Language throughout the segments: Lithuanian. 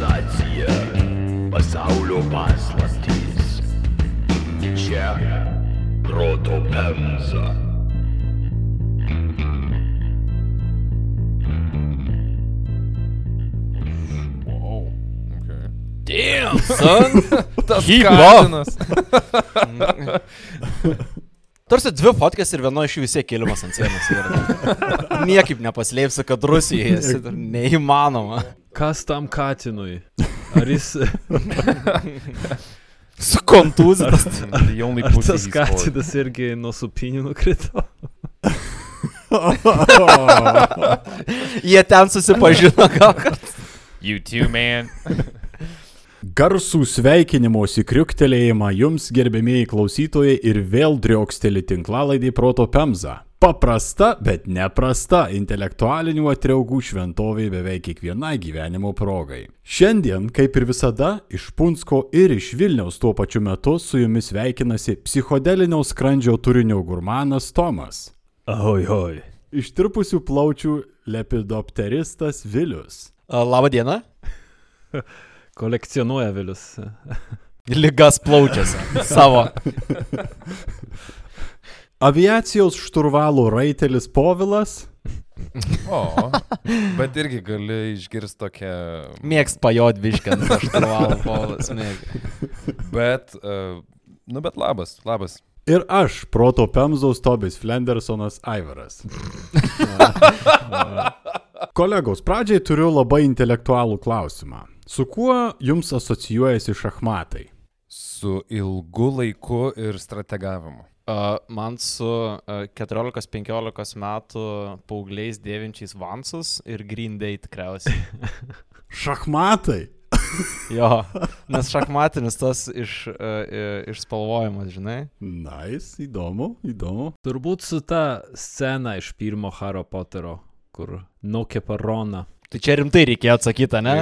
Civilizacija, pasaulio paslaptys. Čia proto pemza. Wow. Okay. Damn, son. Tas katinas. Tarsi dvi fotkės ir vieno iš jų vis tiek kilimas ant sienos. Niekaip nepaslėpsi, kad Rusijoje neįmanoma. Kas tam katinui? Ar jis, Su kontūzijas. Ar tas katinas irgi nuo supinių nukrito? Jie ten susipažino gal. kad- You too, man. Garsų sveikinimosi kriuktelėjimą jums, gerbėmieji klausytojai, ir vėl drioksteli tinklalaidį Proto Pemza. Paprasta, bet neprasta intelektualinių atriaugų šventovė beveik kiekvienai gyvenimo progai. Šiandien, kaip ir visada, iš Punsko ir iš Vilniaus tuo pačiu metu su jumis sveikinasi psichodelinio skrandžio turinio gurmanas Tomas. Oi, oi. Ištirpusių plaučių lepidopteristas Vilius. Labą dieną. Kolekcionuoja Vilius. Ligas plaučiasi savo. Aviacijos šturvalo raitelis Povilas. O, bet irgi gali išgirsti tokią... Mėgst pajot biškant, aš privalau polas mėgti. Bet, uh, nu bet labas, labas. Ir aš, proto Pemzos Tobis Flendersonas Aivaras. Kolegos, pradžiai turiu labai intelektualų klausimą. Su kuo jums asocijuojasi šachmatai? Su ilgu laiku ir strategavimu. Man su uh, 14-15 metų paaugliais dėvinčiais vansus ir Green Day tikriausiai. Šachmatai? Jo, nes šachmatinis tas iš, uh, išspalvojimas, žinai. Nice, įdomu, įdomu. Turbūt su ta scena iš pirmo Hario Poterio, kur nokė paroną. Tai čia rimtai reikėjo atsakyti, ne?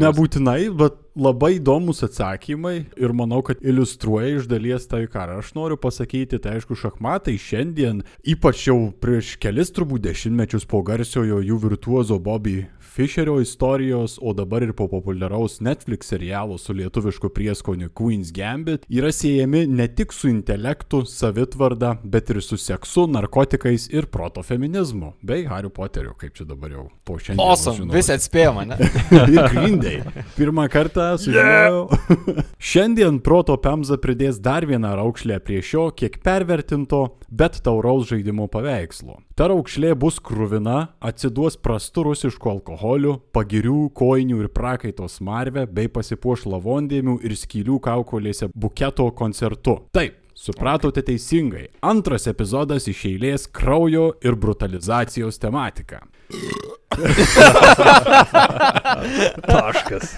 Nebūtinai, bet labai įdomus atsakymai ir manau, kad iliustruoja iš dalies tai, ką aš noriu pasakyti. Tai aišku, šachmatai šiandien, ypač jau prieš kelis turbūt dešimtmečius po garsiojo jų virtuozo Bobby Fisherio istorijos, o dabar ir po populiaraus Netflix serialo su lietuvišku prieskoniu Queen's Gambit, yra siejami ne tik su intelektu, savitvarda, bet ir su seksu, narkotikais ir proto feminizmu, bei Harry Potteriu, kaip čia dabar jau po šiandien. Awesome, visi atspėjo mane. ir grindai. Pirmą kartą sužinojau. Šiandien proto Pemza pridės dar vieną raukšlę prie šio, kiek pervertinto, bet tauraus žaidimo paveikslo. Ta raukšlė bus krūvina, atsiduos prastu rusišku alkoholiu, pagirių, koinių ir prakaito smarvę, bei pasipuoš lavondėmių ir skylių kaukolėse buketo koncertu. Taip. Supratote teisingai. Antras epizodas iš eilės kraujo ir brutalizacijos tematika. Taškas.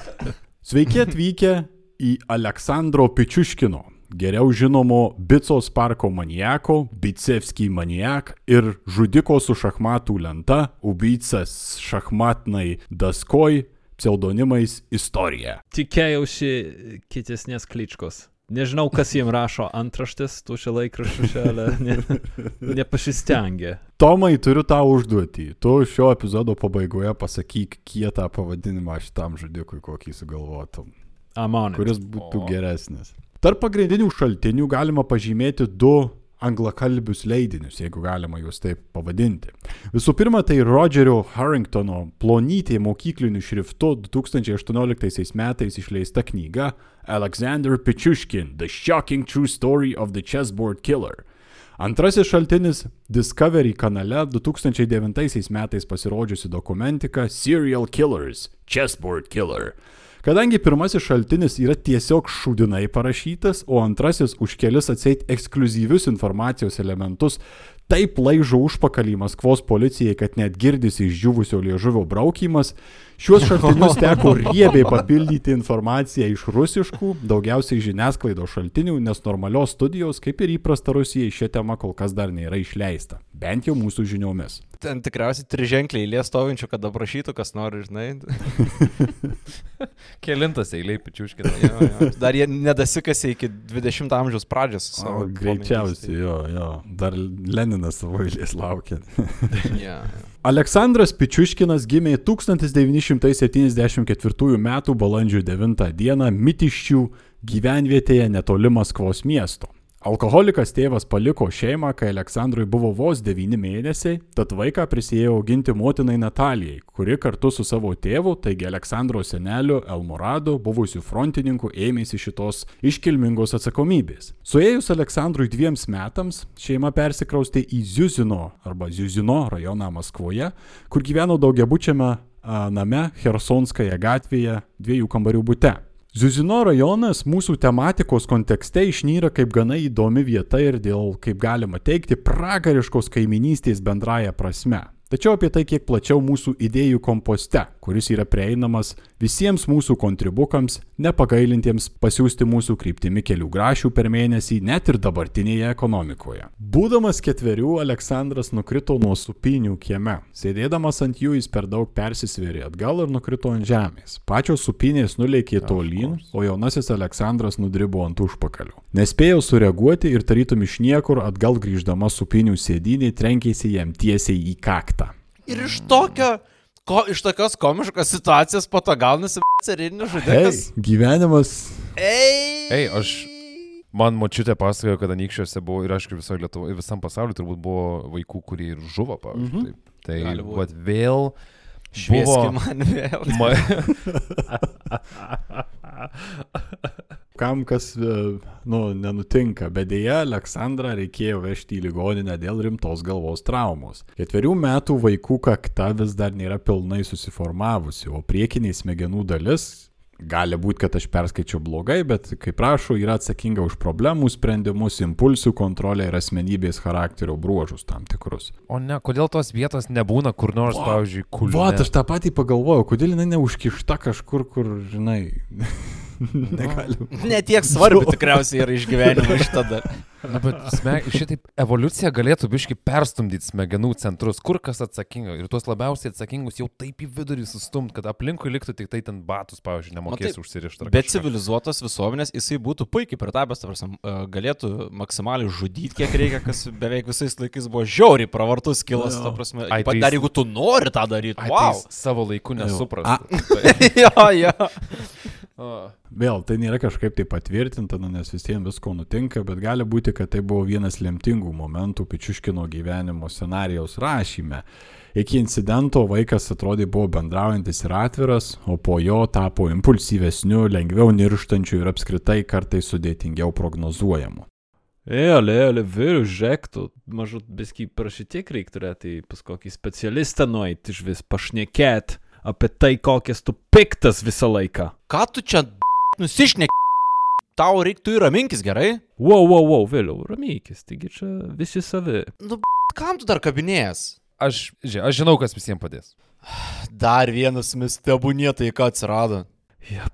Sveiki atvykę į Aleksandro Pičiuškino, geriau žinomo Bicos parko maniako, Bicevskį maniak ir žudiko su šachmatų lenta, Ubicas šachmatnai Daskoj, pseudonimais istorija. Tikėjausi kitesnės kličkos. Nežinau, kas jiem rašo antraštės, tu čia laikraščiuose, ale ne, nepasistengė. Tomai, turiu tau užduotį. Tu šio epizodo pabaigoje pasakyk kietą pavadinimą šitam žudikui, kokį sugalvotum. Amon. kuris būtų O. geresnis. Tarp pagrindinių šaltinių galima pažymėti du anglakalbius leidinius, jeigu galima juos taip pavadinti. Visų pirma, tai Rodžerio Harringtono plonytė mokykliniu šriftu 2018 metais išleista knyga Alexander Pichushkin – The Shocking True Story of the Chessboard Killer. Antrasis šaltinis - Discovery kanale 2009 metais pasirodžiusi dokumentika Serial Killers – Chessboard Killer. Kadangi pirmasis šaltinis yra tiesiog šūdinai parašytas, o antrasis už kelis atseit ekskluzyvius informacijos elementus taip laižo užpakalį Maskvos policijai, kad net girdisi išdžiūvusio liežuvio braukimas, šiuos šaltinius teko riebiai papildyti informaciją iš rusiškų, daugiausiai žiniasklaidos šaltinių, nes normalios studijos, kaip ir įprasta Rusijai, šią temą kol kas dar nėra išleista. Bent jau mūsų žiniomis. Ten tikriausiai triženkliai eilė stovinčių, kad aprašytų, kas nori, žinai. Kelintas. Jo, jo. Dar jie nedasikasi iki 20 amžiaus pradžios. O, savo greičiausiai, jo, jo. Dar Leninas savo eilės laukia. jo. Aleksandras Pičiuškinas gimė 1974 m. balandžio 9 d. Mitiščių gyvenvietėje netoli Maskvos miesto. Alkoholikas tėvas paliko šeimą, kai Aleksandrui buvo vos 9 mėnesiai, tad vaiką prisėjo auginti motinai Natalijai, kuri kartu su savo tėvu, taigi Aleksandro seneliu Elmoradu, buvusiu frontininku, ėmėsi šitos iškilmingos atsakomybės. Suėjus Aleksandrui dviems metams, šeima persikraustė į Ziuzino arba Ziuzino rajoną Maskvoje, kur gyveno daugiabučiame name Hersonskaja gatvėje dviejų kambarių bute. Ziuzino rajonas mūsų tematikos kontekste išnyra kaip gana įdomi vieta ir dėl, kaip galima teikti, pragariškos kaiminystės bendraja prasme. Tačiau apie tai kiek plačiau mūsų idėjų komposte, kuris yra prieinamas visiems mūsų kontribukams, nepagailintiems pasiūsti mūsų kryptimi kelių grašių per mėnesį, net ir dabartinėje ekonomikoje. Būdamas ketverių, Aleksandras nukrito nuo supinių kieme. Sėdėdamas ant jų jis per daug persisvėrė atgal ir nukrito ant žemės. Pačios supinės nuleikė tolyn, o jaunasis Aleksandras nudribo ant užpakalio. Nespėjau sureaguoti ir tarytum iš niekur atgal grįždama supinių sėdynį trenkėsi jam tiesiai į kaktą. Ir iš tokio, ko, iš tokios komiškos situacijos po to gaunasi serijinis žudikas. gyvenimas Ei. Ei, aš Man močiutė pasakojo, kad anykščiuose buvo ir aišku visoje Lietuvoje, visam pasauliu turbūt buvo vaikų, kurie ir žuvo, pavyzdžiui. Mhm. Taip. Tai vat, vėl Švieski buvo... man vėl. Kam kas, e, nu, nenutinka, bet dėja Aleksandrą reikėjo vežti į ligoninę dėl rimtos galvos traumos. Ketverių metų vaikų kakta vis dar nėra pilnai susiformavusi, o priekinė smegenų dalis Gali būti, kad aš perskaičiau blogai, bet, kaip prašau, yra atsakinga už problemų sprendimus, impulsų kontrolę ir asmenybės charakterio bruožus tam tikrus. O ne, kodėl tos vietos nebūna kur nors, Va. pavyzdžiui, kultūra? Va, aš tą patį pagalvojau, kodėl jinai neužkišta kažkur, kur, žinai, negali. Ne tiek svarbu tikriausiai yra išgyvenimo šitą dar. Na, bet smeg... šitaip evoliucija galėtų biški perstumdyti smegenų centrus, kur kas atsakinga. Ir tuos labiausiai atsakingus jau taip į vidurį sustumt, kad aplinkui liktų tik tai ten batus, pavyzdžiui, nemokės taip, užsirišti. Bet civilizuotos visuomenės jisai būtų puikiai pritapęs, e, galėtų maksimaliai žudyti kiek reikia, kas beveik visais laikais buvo žiauriai pravartus kilas, ta prasme. Ai, Ai, tai dar jeigu tu nori tą daryti, wow. tai savo laiku nesuprastų. jo, jo. O. Vėl, tai nėra kažkaip tai patvirtinta, nu, nes visiems visko nutinka, bet gali būti, kad tai buvo vienas lemtingų momentų Pičiuškino gyvenimo scenarijaus rašyme. Iki incidento vaikas atrodė buvo bendraujantis ir atviras, o po jo tapo impulsyvesniu, lengviau nirštančiu ir apskritai kartais sudėtingiau prognozuojamu. Ale, ale, vyru, žiūrėk, tu mažut biski prašytik reik turėti pas kokį specialistą nueiti iš vis pašnekėt apie tai, kokias tu piktas visą laiką. Ką tu čia nusišnek? Tau reiktų ir raminkis gerai. Wow, wow, wow, vėliau, ramykis, taigi čia visi savi. Nu, kam tu dar kabinėjas? Aš, ži, aš žinau, kas visiems padės. Dar vienas mistebūnėtai, ką atsirado. Ja,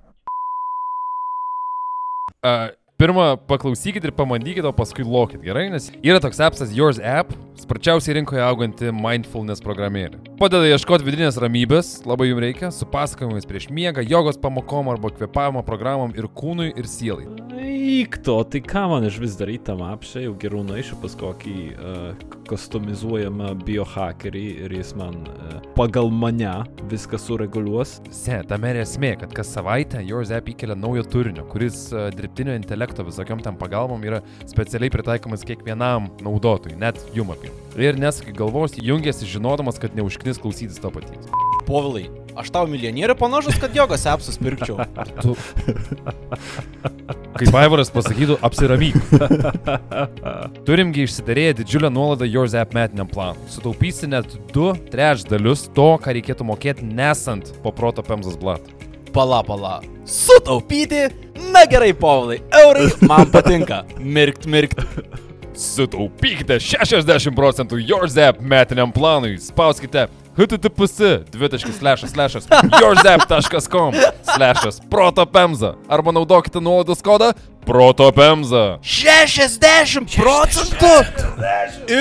Uh, pirmą paklausykit ir pamandykit, o paskui lokit, gerai? Nes yra toks appsas Yours App, sparčiausiai rinkoje auganti mindfulness programėlė. Padeda ieškoti vidinės ramybės, labai jums reikia, su pasakojimais prieš miegą, jogos pamokom arba kvepavimo programom ir kūnui ir sielai. eik to, tai ką man iš vis daryti tam apšai, jau geriau nueišiu pas kokį uh, customizuojamą biohackerį ir jis man uh, pagal mane viską sureguliuos. Se, tame ir esmė, kad kas savaitę Yours App įkelia naujo turinio, kuris uh, dirbtinio intelekto visokiam tam pagalbom yra specialiai pritaikomas kiekvienam naudotojui, net jum apie. Ir nesakai galvos, jungiasi žinodamas, kad neužknis klausytis to paties. Povilai, aš tau milijonierių panašus, kad jogos apsus pirkčiau. Tu... Kaip Aivaras pasakytų, apsiramyk. Turimgi išsidarėję didžiulę nuolaidą Yours App metiniam planui. Sutaupysi net 2 trečdalius to, ką reikėtų mokėti nesant po proto Pemzas blat. Pala, pala. Sutaupyti? Na gerai, Povilai, eurai man patinka. Mirkt, mirkt. Sutaupykite 60 procentų Yours App metiniam planui. Spauskite https yoursapp.com slešas protopemza arba naudokite nuolaidos kodą protopemza. 60 procentų?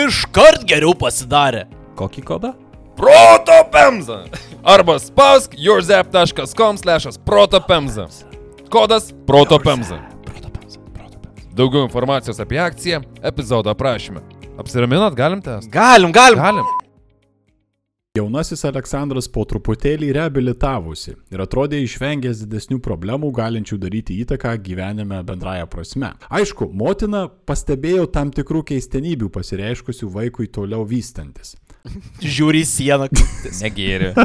Iškart geriau pasidarė. Kokį kodą? Protopemza. Arba spausk yoursapp.com slešas protopemza. Kodas protopemza. Daugiau informacijos apie akciją epizodo aprašyme. Apsiraminat, galim tęsti? Galim, galim. Galim. Jaunasis Aleksandras po truputėlį reabilitavosi ir atrodė išvengęs didesnių problemų galinčių daryti įtaką gyvenime bendraja prasme. Aišku, motina pastebėjo tam tikrų keistenybių pasireiškusių vaikui toliau vystantis. Žiūri į sieną. Negėri.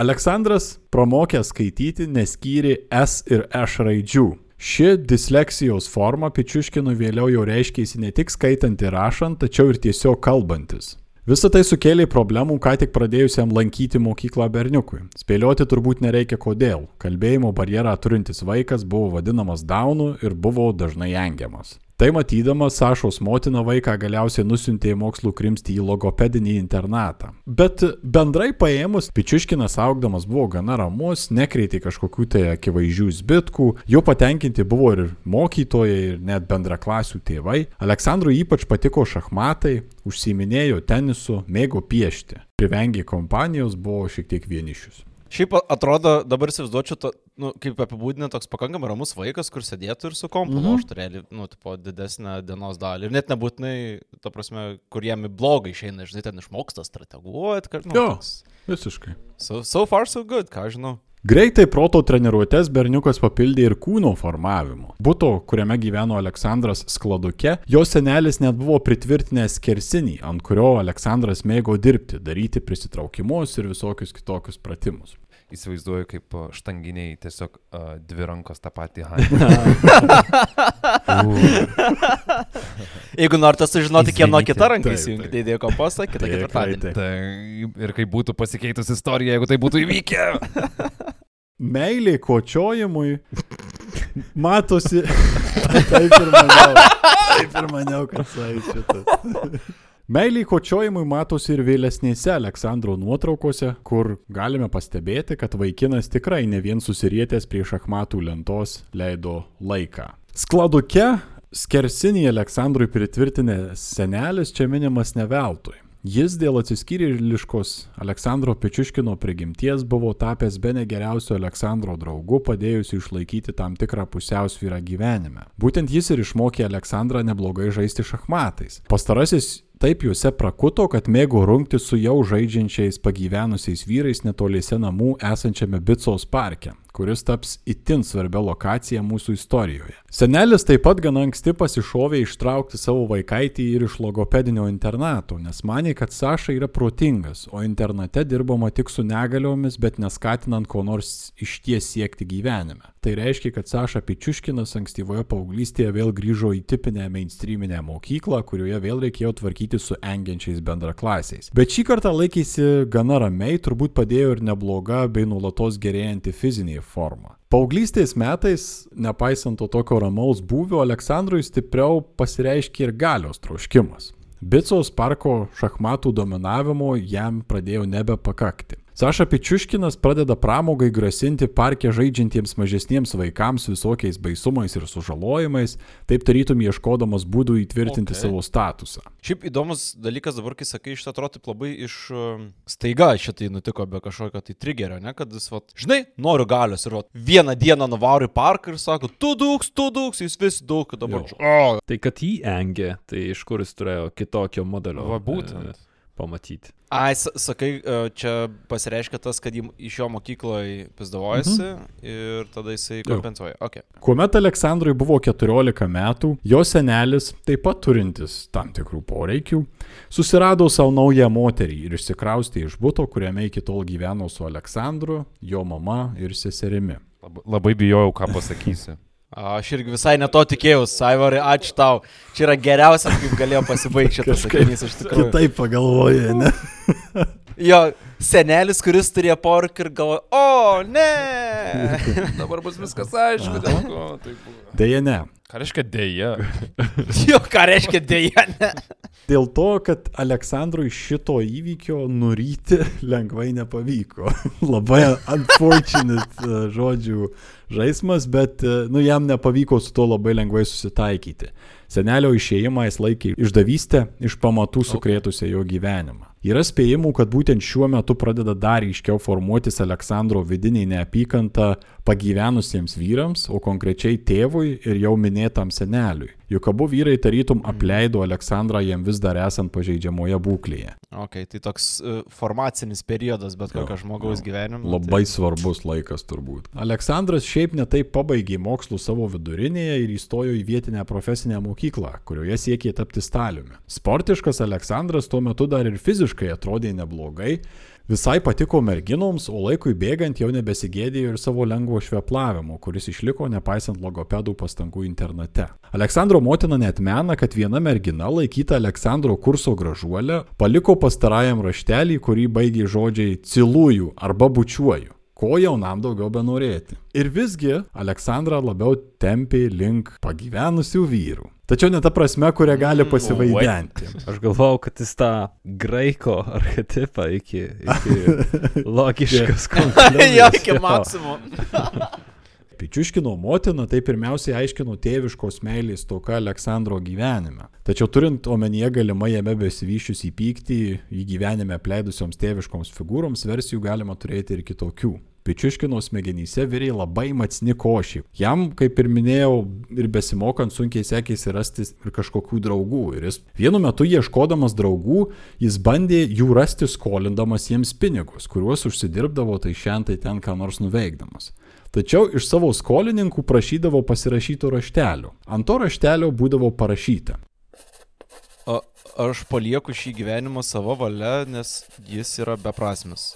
Aleksandras pramokęs skaityti neskyrė S ir Š raidžių. Ši disleksijos forma Pičiuškinui vėliau jau reiškėsi ne tik skaitant ir rašant, tačiau ir tiesiog kalbantis. Visą tai sukėlė problemų ką tik pradėjusiam lankyti mokyklą berniukui. Spėlioti turbūt nereikia kodėl. Kalbėjimo barjerą turintis vaikas buvo vadinamas daunu ir buvo dažnai engiamas. Tai matydamas, Sašos motina vaiką galiausiai nusintė į mokslų krimsti į logopedinį internatą. Bet bendrai paėmus, Pičiuškinas augdamas buvo gana ramus, nekreitė kažkokių tai akivaizdžių zbitkų, jo patenkinti buvo ir mokytojai, ir net bendraklasių tėvai. Aleksandrui ypač patiko šachmatai, užsiminėjo tenisu, mėgo piešti. Privengė kompanijos, buvo šiek tiek vienišius. Šiaip atrodo, dabar įsivaizduočiau, to, nu, kaip apibūdina toks pakankamai ramus vaikas, kur sėdėtų ir su kompu, mm -hmm. turėlį, nu, tipo, didesnę dienos dalį. Ir net nebūtinai, ta prasme, kur jam blogai išeina, žinai, ten išmoksta strateguoti, nu, Jo, toks, visiškai. so, so far so good, ką žinau. Greitai proto treniruotės berniukas papildė ir kūno formavimu. Buto, kuriame gyveno Aleksandras skladuke, jo senelis net buvo pritvirtinęs kersinį, ant kurio Aleksandras mėgo dirbti, daryti prisitraukimus ir visokius kitokius pratimus. Įsivaizduoju, kaip štanginiai tiesiog uh, dvi rankos tą patį handį. Jeigu norite sužinoti, kieno kita ranka taip. tai įdėjo kompostą, kitą ketvirtadienį. Tai ir kaip būtų pasikeitus istorija, jeigu tai būtų įvykę. Meilė kočiojimui matosi. Taip ir maniau. Taip ir maniau, kad šitas. Meilė kočiojimui matosi ir vėlesnėse Aleksandro nuotraukose, kur galime pastebėti, kad vaikinas tikrai ne vien susirietęs prie šachmatų lentos leido laiką. Skladuke skersinį Aleksandrui pritvirtinę senelis čia minimas ne veltui. Jis dėl atsiskyrėliškos Aleksandro Pečiuškino prigimties buvo tapęs be negeriausio Aleksandro draugu, padėjusiu išlaikyti tam tikrą pusiausvyrą gyvenime. Būtent jis ir išmokė Aleksandrą neblogai žaisti šachmatais. Pastarasis taip juose prakuto, kad mėgo rungti su jau žaidžiančiais pagyvenusiais vyrais netoliese namų esančiame Bicos parke kuris taps itin svarbia lokacija mūsų istorijoje. Senelis taip pat gana anksti pasišovė ištraukti savo vaikaitį ir iš logopedinio internato, nes manė, kad Saša yra protingas, o internate dirbama tik su negaliomis, bet neskatinant ko nors iš ties siekti gyvenime. Tai reiškia, kad Saša Pičiuškinas ankstyvoje paauglystėje vėl grįžo į tipinę mainstreaminę mokyklą, kurioje vėl reikėjo tvarkyti su engiančiais bendraklasiais. Bet šį kartą laikėsi gana ramiai, turbūt padėjo ir nebloga bei nulatos gerėjanti fizinė forma. Paauglystės metais, nepaisant to tokio ramaus būvio, Aleksandrui stipriau pasireiškė ir galios troškimas. Bicos parko šachmatų dominavimo jam pradėjo nebepakakti. Saša Pičiuškinas pradeda pramogai grasinti parke žaidžiantiems mažesniems vaikams visokiais baisumais ir sužalojimais, taip tarytum ieškodamas būdų įtvirtinti Okay. savo statusą. Šiaip įdomus dalykas dabar, kai sakai, iš atrodo taip labai iš um, staiga šitai nutiko be kažkokio tai trigerio, ne, kad jis, vat, žinai, noriu galios ir vat, vieną dieną nuvaro į parką ir sako, tu dūks, tu dūks, jis vis daug, dabar. O, Tai kad jį engė, tai iš kur jis turėjo kitokio modelio Va būtent. e, pamatyti. Ai, sa- sakai, e, čia pasireiškia tas, kad iš jo mokykloje pizdavojasi mhm. ir tada jisai kompensuoja. Okay. Kuomet Aleksandrui buvo 14 metų, jo senelis, taip pat turintis tam tikrų poreikių, susirado savo naują moterį ir išsikraustė iš būto, kuriame iki tol gyveno su Aleksandru, jo mama ir seserimi. Labai, labai bijojau, ką pasakysi. Aš irgi visai ne to tikėjausi, Saivarai, ačiū tau. Čia yra geriausias, kaip galėjo pasibaigti šitas sakinys iš tikrųjų. Kitaip pagalvoja, ne? Jo, senelis, kuris turėjo pork ir galvoja, o, ne. Dabar bus viskas aišku, dėl ko tai buvo. Deja, ne. Ką reiškia dėja? Jo, ką reiškia dėja, ne. Dėl to, kad Aleksandrui šito įvykio nuryti lengvai nepavyko. Labai unfortunate e, žodžių žaidimas, bet e, nu, jam nepavyko su to labai lengvai susitaikyti. Senelio išėjimą jis laikė išdavystę iš pamatų sukrėtusią jo gyvenimą. Yra spėjimų, kad būtent šiuo metu pradeda dar ryškiau formuotis Aleksandro vidiniai neapykanta pagyvenusiems vyrams, o konkrečiai tėvui ir jau minėtam seneliui. Juk abu vyrai tarytum apleido Aleksandrą jam vis dar esant pažeidžiamoje būklėje. Ok, tai toks uh, formacinis periodas bet kokio žmogaus gyvenime. Labai svarbus laikas turbūt. Aleksandras šiaip netai pabaigė mokslų savo vidurinėje ir įstojo į vietinę profesinę mokyklą, kurioje siekė tapti staliumi. Sportiškas Aleksandras tuo metu dar ir fiziškai atrodė neblogai, visai patiko merginoms, o laikui bėgant jau nebesigėdėjo ir savo lengvo šveplavimo, kuris išliko nepaisant logopedų pastangų internate. Aleksandro motina net mena, kad viena mergina laikyta Aleksandro kurso gražuolė paliko pastarajam raštelį, kurį baigė žodžiai cilųjų arba bučiuoju ko jaunam daugiau benorėti. Ir visgi Aleksandra labiau tempė link pagyvenusių vyrų. Tačiau ne ta prasme, kurią gali pasivaidenti. Aš galvau, kad jis tą graiko archetipą iki, iki logiškas jo, konkluzijas. iki jo. maksimum. Pičiuškino motina tai pirmiausiai aiškino tėviškos meilės toka Aleksandro gyvenime. Tačiau turint omenyje galimai jame besivyščius į pyktį, į gyvenime apleidusioms tėviškoms figūroms, versijų galima turėti ir kitokių. Pičiuškino smegenyse viriai labai matsni košiai. Jam, kaip ir minėjau, ir besimokant sunkiai sekėsi rasti ir kažkokių draugų. Ir jis vienu metu ieškodamas draugų, jis bandė jų rasti skolindamas jiems pinigus, kuriuos užsidirbdavo tai šiandien ten ką nors nuveikdamas. Tačiau iš savo skolininkų prašydavo pasirašyto raštelio. Ant to raštelio būdavo parašyta. O aš palieku šį gyvenimą savo valia, nes jis yra beprasmis.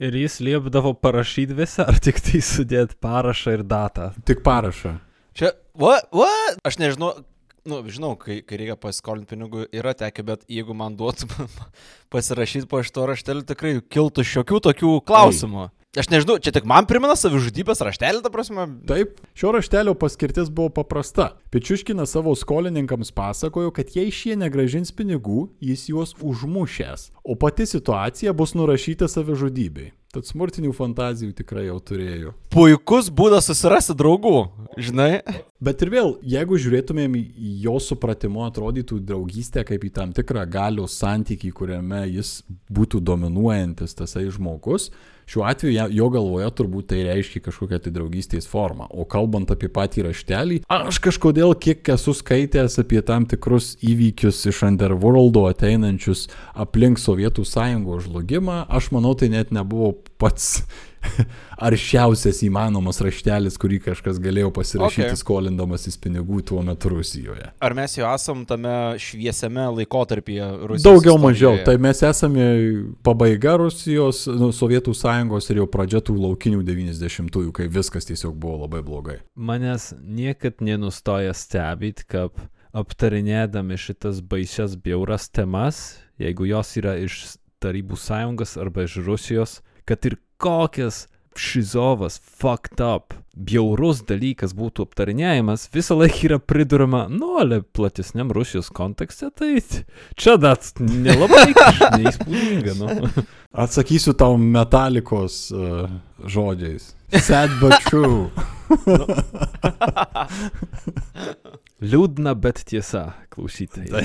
Ir jis liepdavo parašyti visą, ar tik tai sudėti parašą ir datą. Tik parašą. Čia, what, what? Aš nežinau, nu, žinau, kai, kai reikia pasiskolinti pinigų, yra tekę, bet jeigu man duotų pasirašyti po šito raštelį, tikrai kiltų šiokių tokių klausimų. Aš nežinau, čia tik man primena savižudybės raštelį, ta prasme. Taip, šio raštelio paskirtis buvo paprasta. Pečiuškinas savo skolininkams pasakojo, kad jei šie negražins pinigų, jis juos užmušęs, o pati situacija bus nurašyta savižudybei. Tad smurtinių fantazijų tikrai jau turėjo. Puikus būdas susirasti draugų, žinai. Bet ir vėl, jeigu žiūrėtumėm į jo supratimu, atrodytų draugystė kaip į tam tikrą galios santykį, kuriame jis būtų dominuojantis tasai žmogus, šiuo atveju jo galvoje turbūt tai reiškia kažkokią tai draugystės formą. O kalbant apie patį raštelį, aš kažkodėl kiek esu skaitęs apie tam tikrus įvykius iš Underworldo ateinančius aplink Sovietų sąjungos žlugimą, aš manau tai net nebuvo pats aršiausias įmanomas raštelis, kurį kažkas galėjo pasirašyti Okay. skolindamasis pinigų tuo metu Rusijoje. Ar mes jau esam tame šviesiame laikotarpyje Rusijos? Daugiau istorijoje? mažiau. Tai mes esame pabaiga Rusijos, nu, Sovietų sąjungos ir jau pradžia tų laukinių 90-ųjų, kai viskas tiesiog buvo labai blogai. Manęs niekad nenustoja stebėti, kaip aptarinėdami šitas baisias bjauras temas, jeigu jos yra iš Tarybų sąjungos arba iš Rusijos, kad ir kokias šizovas, fucked up, bjaurus dalykas būtų aptarinėjimas, visą laiką yra pridurama, nu, ale platesniam Rusijos kontekste, tai čia dat nelabai neįspūdinga, nu. Atsakysiu tau metalikos uh, žodžiais. Sad but true. Liūdna, bet tiesa, klausytojai.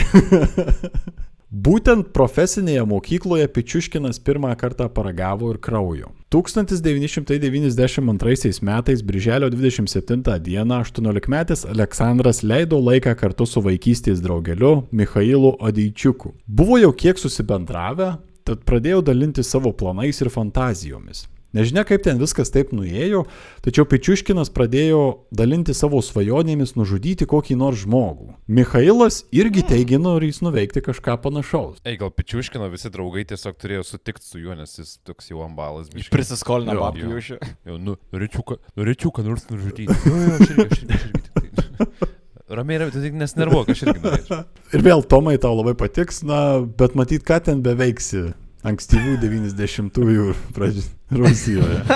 Būtent profesinėje mokykloje Pičiuškinas pirmą kartą paragavo ir kraujo. 1992 metais, birželio 27 dieną, 18-metis Aleksandras leido laiką kartu su vaikystės draugeliu Mikhailu Odeičiuku. Buvo jau kiek susibendravę, tad pradėjo dalinti savo planais ir fantazijomis. Nežinia, kaip ten viskas taip nuėjo, tačiau Pičiuškinas pradėjo dalinti savo svajonėmis nužudyti kokį nors žmogų. Mikhailas irgi teigė norys nuveikti kažką panašaus. Ei, gal Pičiuškino visi draugai tiesiog turėjo sutikti su juo, nes jis toks jau ambalas. biškį. Prisiskolina Jo, babkių jo. iš jo. Jau, nu, norėčiau, ką- norėčiau, ką nors nužudyti. Jo, jo, aš irgi, aš irgi, aš irgi. tik tai- Ramiai, ramiai, tu tik nesnervuok, aš irgi norėčiau. Ir vėl Tomai tau labai patiks, na, bet matyt, ką ten beveiksi ankstyvų 90-ųjų pradžių Rusijoje.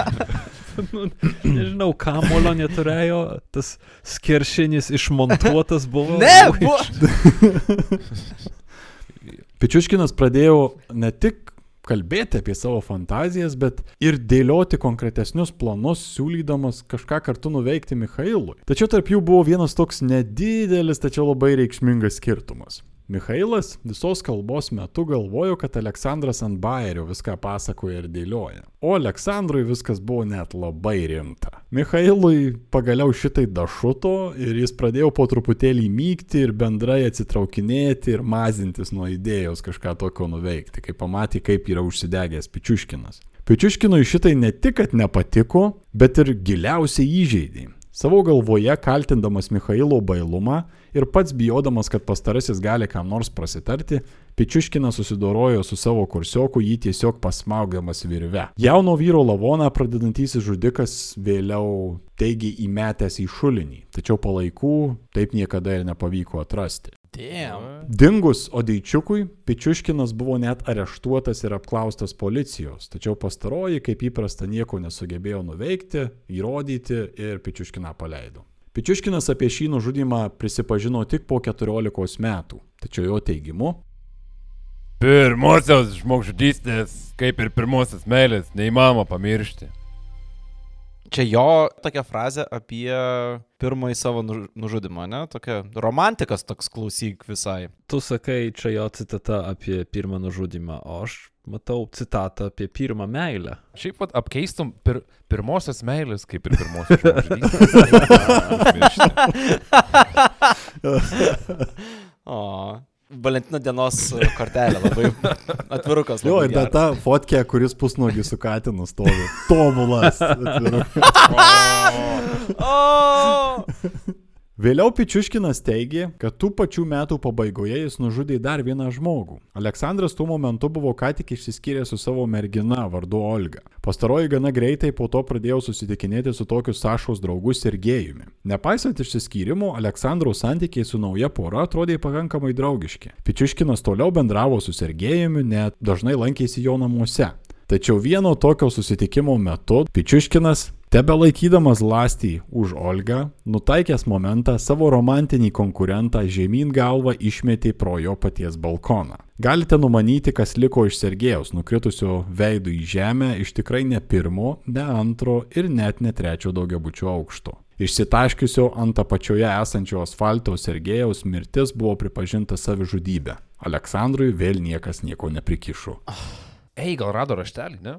Nu, nežinau, kamulio neturėjo, tas skeršinis išmontuotas buvo. Ne, buvo. Pičiuškinas pradėjo ne tik kalbėti apie savo fantazijas, bet ir dėlioti konkretesnius planus, siūlydamas kažką kartu nuveikti Mikhailui. Tačiau tarp jų buvo vienas toks nedidelis, tačiau labai reikšmingas skirtumas. Mikhailas visos kalbos metu galvojo, kad Aleksandras ant bairio viską pasakoja ir dėlioja. O Aleksandrui viskas buvo net labai rimta. Mikhailui pagaliau šitai dašuto ir jis pradėjo po truputėlį mygti ir bendrai atsitraukinėti ir mazintis nuo idėjos kažką tokio nuveikti, kai pamatė, kaip yra užsidegęs Pičiuškinas. Pičiuškinui šitai ne tik, kad nepatiko, bet ir giliausiai įžeidė. Savo galvoje kaltindamas Mikhailo bailumą ir pats bijodamas, kad pastarasis gali kam nors prasitarti, Pičiuškinas susidorojo su savo kursioku jį tiesiog pasmaugdamas virve. Jauno vyro lavoną pradedantysis žudikas vėliau teigi įmetęs į šulinį, tačiau palaikų taip niekada ir nepavyko atrasti. Damn. Dingus Odeičiukui, Pičiuškinas buvo net areštuotas ir apklaustas policijos, tačiau pastaroji, kaip įprasta, nieko nesugebėjo nuveikti, įrodyti ir Pičiuškiną paleido. Pičiuškinas apie šį nužudimą prisipažino tik po 14 metų, tačiau jo teigimu, Pirmosios žmogžudystės, kaip ir pirmosios meilės, neįmanoma pamiršti. Čia jo tokia frazė apie pirmąjį savo nuž- nužudimą, ne? Tokia romantikas toks klausyk visai. Tu sakai, čia jo citata apie pirmą nužudimą, o aš matau citatą apie pirmą meilę. Šiaip pat apkeistum pir pirmosios meilės, kaip ir pirmosios užmiršti. O. Valentino dienos kortelė, labai atvirukas. jo labai ir dar geras. ta fotkė, kuris pusnuogį su katinu stovi. Tobulas. atvirukas. O! Vėliau Pičiuškinas teigė, kad tų pačių metų pabaigoje jis nužudė dar vieną žmogų. Aleksandras tuo momentu buvo ką tik išsiskyręs su savo mergina vardu Olga. Pastaroji gana greitai po to pradėjo susitikinėti su tokiu Sašos draugu Sergejumi. Nepaisant išsiskyrimo, Aleksandro santykiai su nauja pora atrodė pakankamai draugiški. Pičiuškinas toliau bendravo su Sergejumi, net dažnai lankėsi jo namuose. Tačiau vieno tokio susitikimo metu Pičiuškinas, tebe laikydamas lastį už Olgą, nutaikęs momentą savo romantinį konkurentą žemyn galvą išmetė pro jo paties balkoną. Galite numanyti, kas liko iš Sergejaus nukritusio veidų į žemę iš tikrai ne pirmo, ne antro ir net ne trečio daugiabučio aukšto. Išsitaškiusio ant apačioje esančio asfalto Sergejaus mirtis buvo pripažinta savižudybė. Aleksandrui vėl niekas nieko neprikišo. Ei, gal rado raštelį, ne?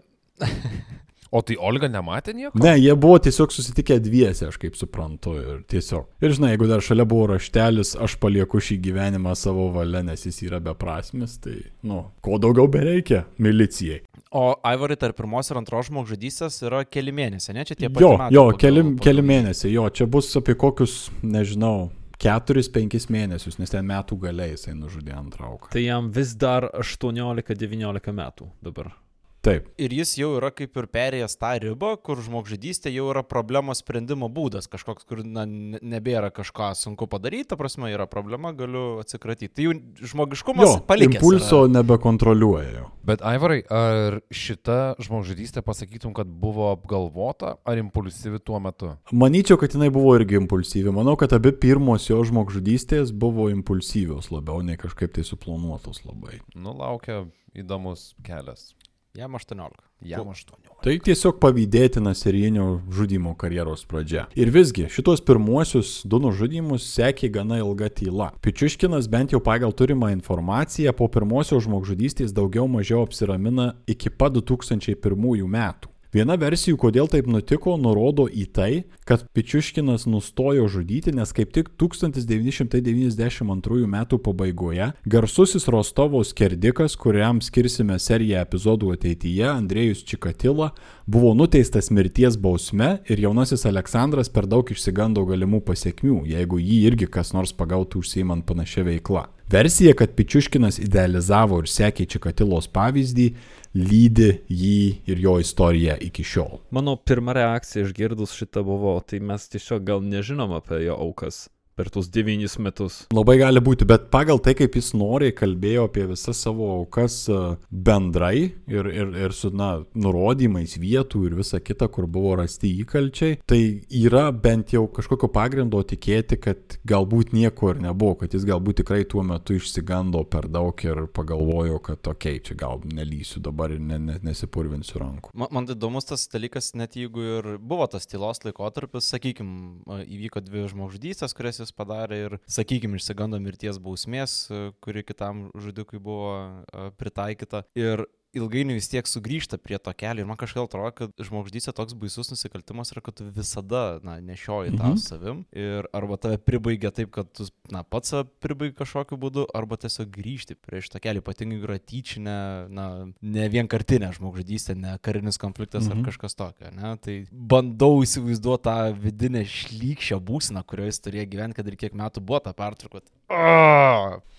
O tai Olga nematė nieko? Ne, jie buvo tiesiog susitikę dviese, aš kaip suprantu. Ir tiesiog. Ir žinai, jeigu dar šalia buvo raštelis, aš palieku šį gyvenimą savo valia, nes jis yra beprasmis, tai, nu, ko daugiau bereikia milicijai. O Aivarai tarp pirmos ir antros žmogžudystės yra keli mėnesiai, ne? Čia tie Jo, metai jo, pagal- keli, keli mėnesiai, jo, čia bus apie kokius, nežinau, 4-5 mėnesius, nes ten metų galiai jisai nužudė antrą auką. Tai jam vis dar 18-19 metų dabar. Taip. Ir jis jau yra kaip ir perėjęs tą ribą, kur žmogžudystė jau yra problemos sprendimo būdas, kažkoks, kur na, ne- nebėra kažką sunku padaryti, ta prasme yra problema, galiu atsikratyti. Tai jau žmogiškumas Jo, palikęs. impulso yra. nebekontroliuoja jo. Bet Aivarai, ar šita žmogžudystė pasakytum, kad buvo apgalvota ar impulsyvi tuo metu? Manyčiau, kad jinai buvo irgi impulsyvi. Manau, kad abi pirmos jo žmogžudystės buvo impulsyvios labiau, nei kažkaip tai suplanuotos labai. Nu, laukia įdomus kelias. Jam 18. Jam 8. Tai tiesiog pavydėtina serijinio žudimo karjeros pradžia. Ir visgi, šitos pirmuosius du nužudimus sekė gana ilga tyla. Pičiuškinas bent jau pagal turimą informaciją po pirmosios žmogžudystės daugiau mažiau apsiramina iki pat 2001 metų. Viena versijų, kodėl taip nutiko, nurodo į tai, kad Pičiuškinas nustojo žudyti, nes kaip tik 1992 m. pabaigoje garsusis Rostovo skerdikas, kuriam skirsime seriją epizodų ateityje, Andrėjus Čikatila, buvo nuteistas mirties bausme ir jaunasis Aleksandras per daug išsigando galimų pasiekmių, jeigu jį irgi kas nors pagautų užsiimant panašia veikla. Versija, kad Pičiuškinas idealizavo ir sekė Čikatilos pavyzdį, lydi jį ir jo istoriją iki šiol. Mano pirma reakcija išgirdus šitą buvo, tai mes tiesiog gal nežinom apie jo aukas per tuos devynis metus. Labai gali būti, bet pagal tai, kaip jis noriai kalbėjo apie visas savo aukas e, bendrai ir, ir, ir su, na, nurodymais vietų ir visa kita, kur buvo rasti įkalčiai, tai yra bent jau kažkokio pagrindo tikėti, kad galbūt nieko ir nebuvo, kad jis galbūt tikrai tuo metu išsigando per daug ir pagalvojo, kad okei, okay, čia gal nelysiu dabar ir ne, ne, nesipurvinsiu rankų. Man, man įdomus tas dalykas, net jeigu ir buvo tas tylos laikotarpis, sakykime, įvyko dvi žmogžudystės, kurias jis nusikaltimus padarė ir, sakykime, išsigando mirties bausmės, kuri kitam žudikui buvo pritaikyta. Ir ilgainiui vis tiek sugrįžta prie to kelio ir man kažkaip atrodo, kad žmogžudystė toks baisus nusikaltimas yra, kad tu visada, na, nešioji tą Mhm. savim ir arba tave pribaigia taip, kad tu, na, pats pribaigi kažkokiu būdu, arba tiesiog grįžti prie šito kelio, ypatingai yra tyčinė, na, ne vienkartinė žmogžudystė, ne karinis konfliktas Mhm. ar kažkas tokio, ne, tai bandau įsivaizduoti tą vidinę šlykščią būseną, kurioje jis turėjo gyventi, kad ir kiek metų buvo tą pertrauką.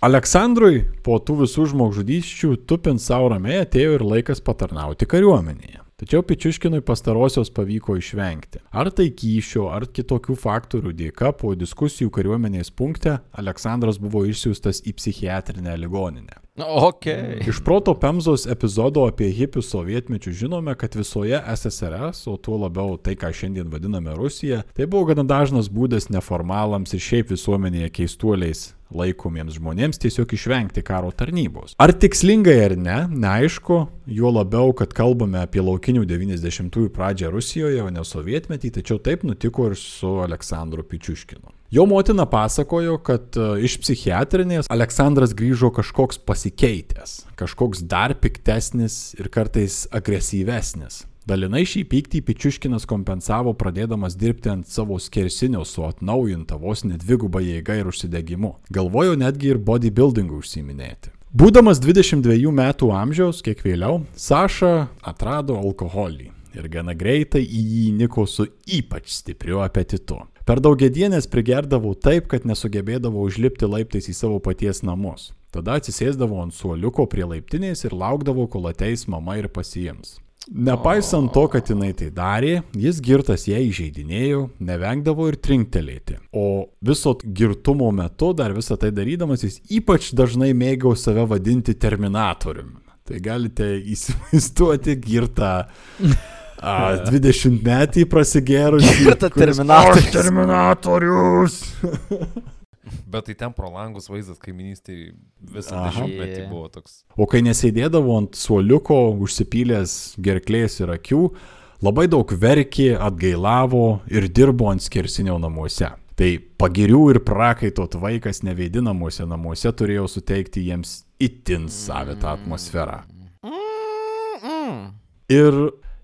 Aleksandrui po tų visų žmogžudysčių tupint savo ramiai atėjo ir laikas patarnauti kariuomenėje. Tačiau Pičiuškinui pastarosios pavyko išvengti. Ar tai kyšio, ar kitokių faktorių dėka po diskusijų kariuomenės punkte Aleksandras buvo išsiųstas į psichiatrinę ligoninę. Na, ok. Iš proto Pemzos epizodo apie hipių sovietmečių žinome, kad visoje SSRS, o tuo labiau tai, ką šiandien vadiname Rusija, tai buvo gana dažnas būdas neformalams ir šiaip visuomenėje keistuoliais laikomiems žmonėms tiesiog išvengti karo tarnybos. Ar tikslingai ar ne, neaišku, juo labiau, kad kalbame apie laukinių 90-ųjų pradžią Rusijoje, o ne sovietmetį, tačiau taip nutiko ir su Aleksandru Pičiuškinu. Jo motina pasakojo, kad e, iš psichiatrinės Aleksandras grįžo kažkoks pasikeitęs, kažkoks dar piktesnis ir kartais agresyvesnis. Dalinai šį pyktį Pičiuškinas kompensavo pradėdamas dirbti ant savo skersinio su atnaujinta vos nedviguba jėga ir užsidegimu. Galvojo netgi ir bodybuildingu užsiminėti. Būdamas 22 metų amžiaus, kiek vėliau, Saša atrado alkoholį ir gana greitai į jį niko su ypač stipriu apetitu. Per daugiedienės prigerdavau taip, kad nesugebėdavau užlipti laiptais į savo paties namus. Tada atsisėsdavau ant suoliuko prie laiptinės ir laukdavau, kol ateis mama ir pasiims. Nepaisant to, kad jinai tai darė, jis girtas ją įžeidinėjo, nevengdavo ir trinktelėti. O viso girtumo metu, dar visą tai darydamas, jis ypač dažnai mėgau save vadinti terminatoriumi. Tai galite įsivaizduoti girtą a, 20 metį prasigėrusį. Girtą kuris, Terminatorius. "Aš Terminatorius. Bet tai ten pro langus vaizdas kaiminystėje visą dešimtmetį buvo toks. O kai nesėdėdavo ant suoliuko, užsipylęs gerklės ir akių, labai daug verkė, atgailavo ir dirbo ant skersinio namuose. Tai pagirių ir prakaitot vaikas neveidinamuose namuose turėjo suteikti jiems itin savitą atmosferą. Ir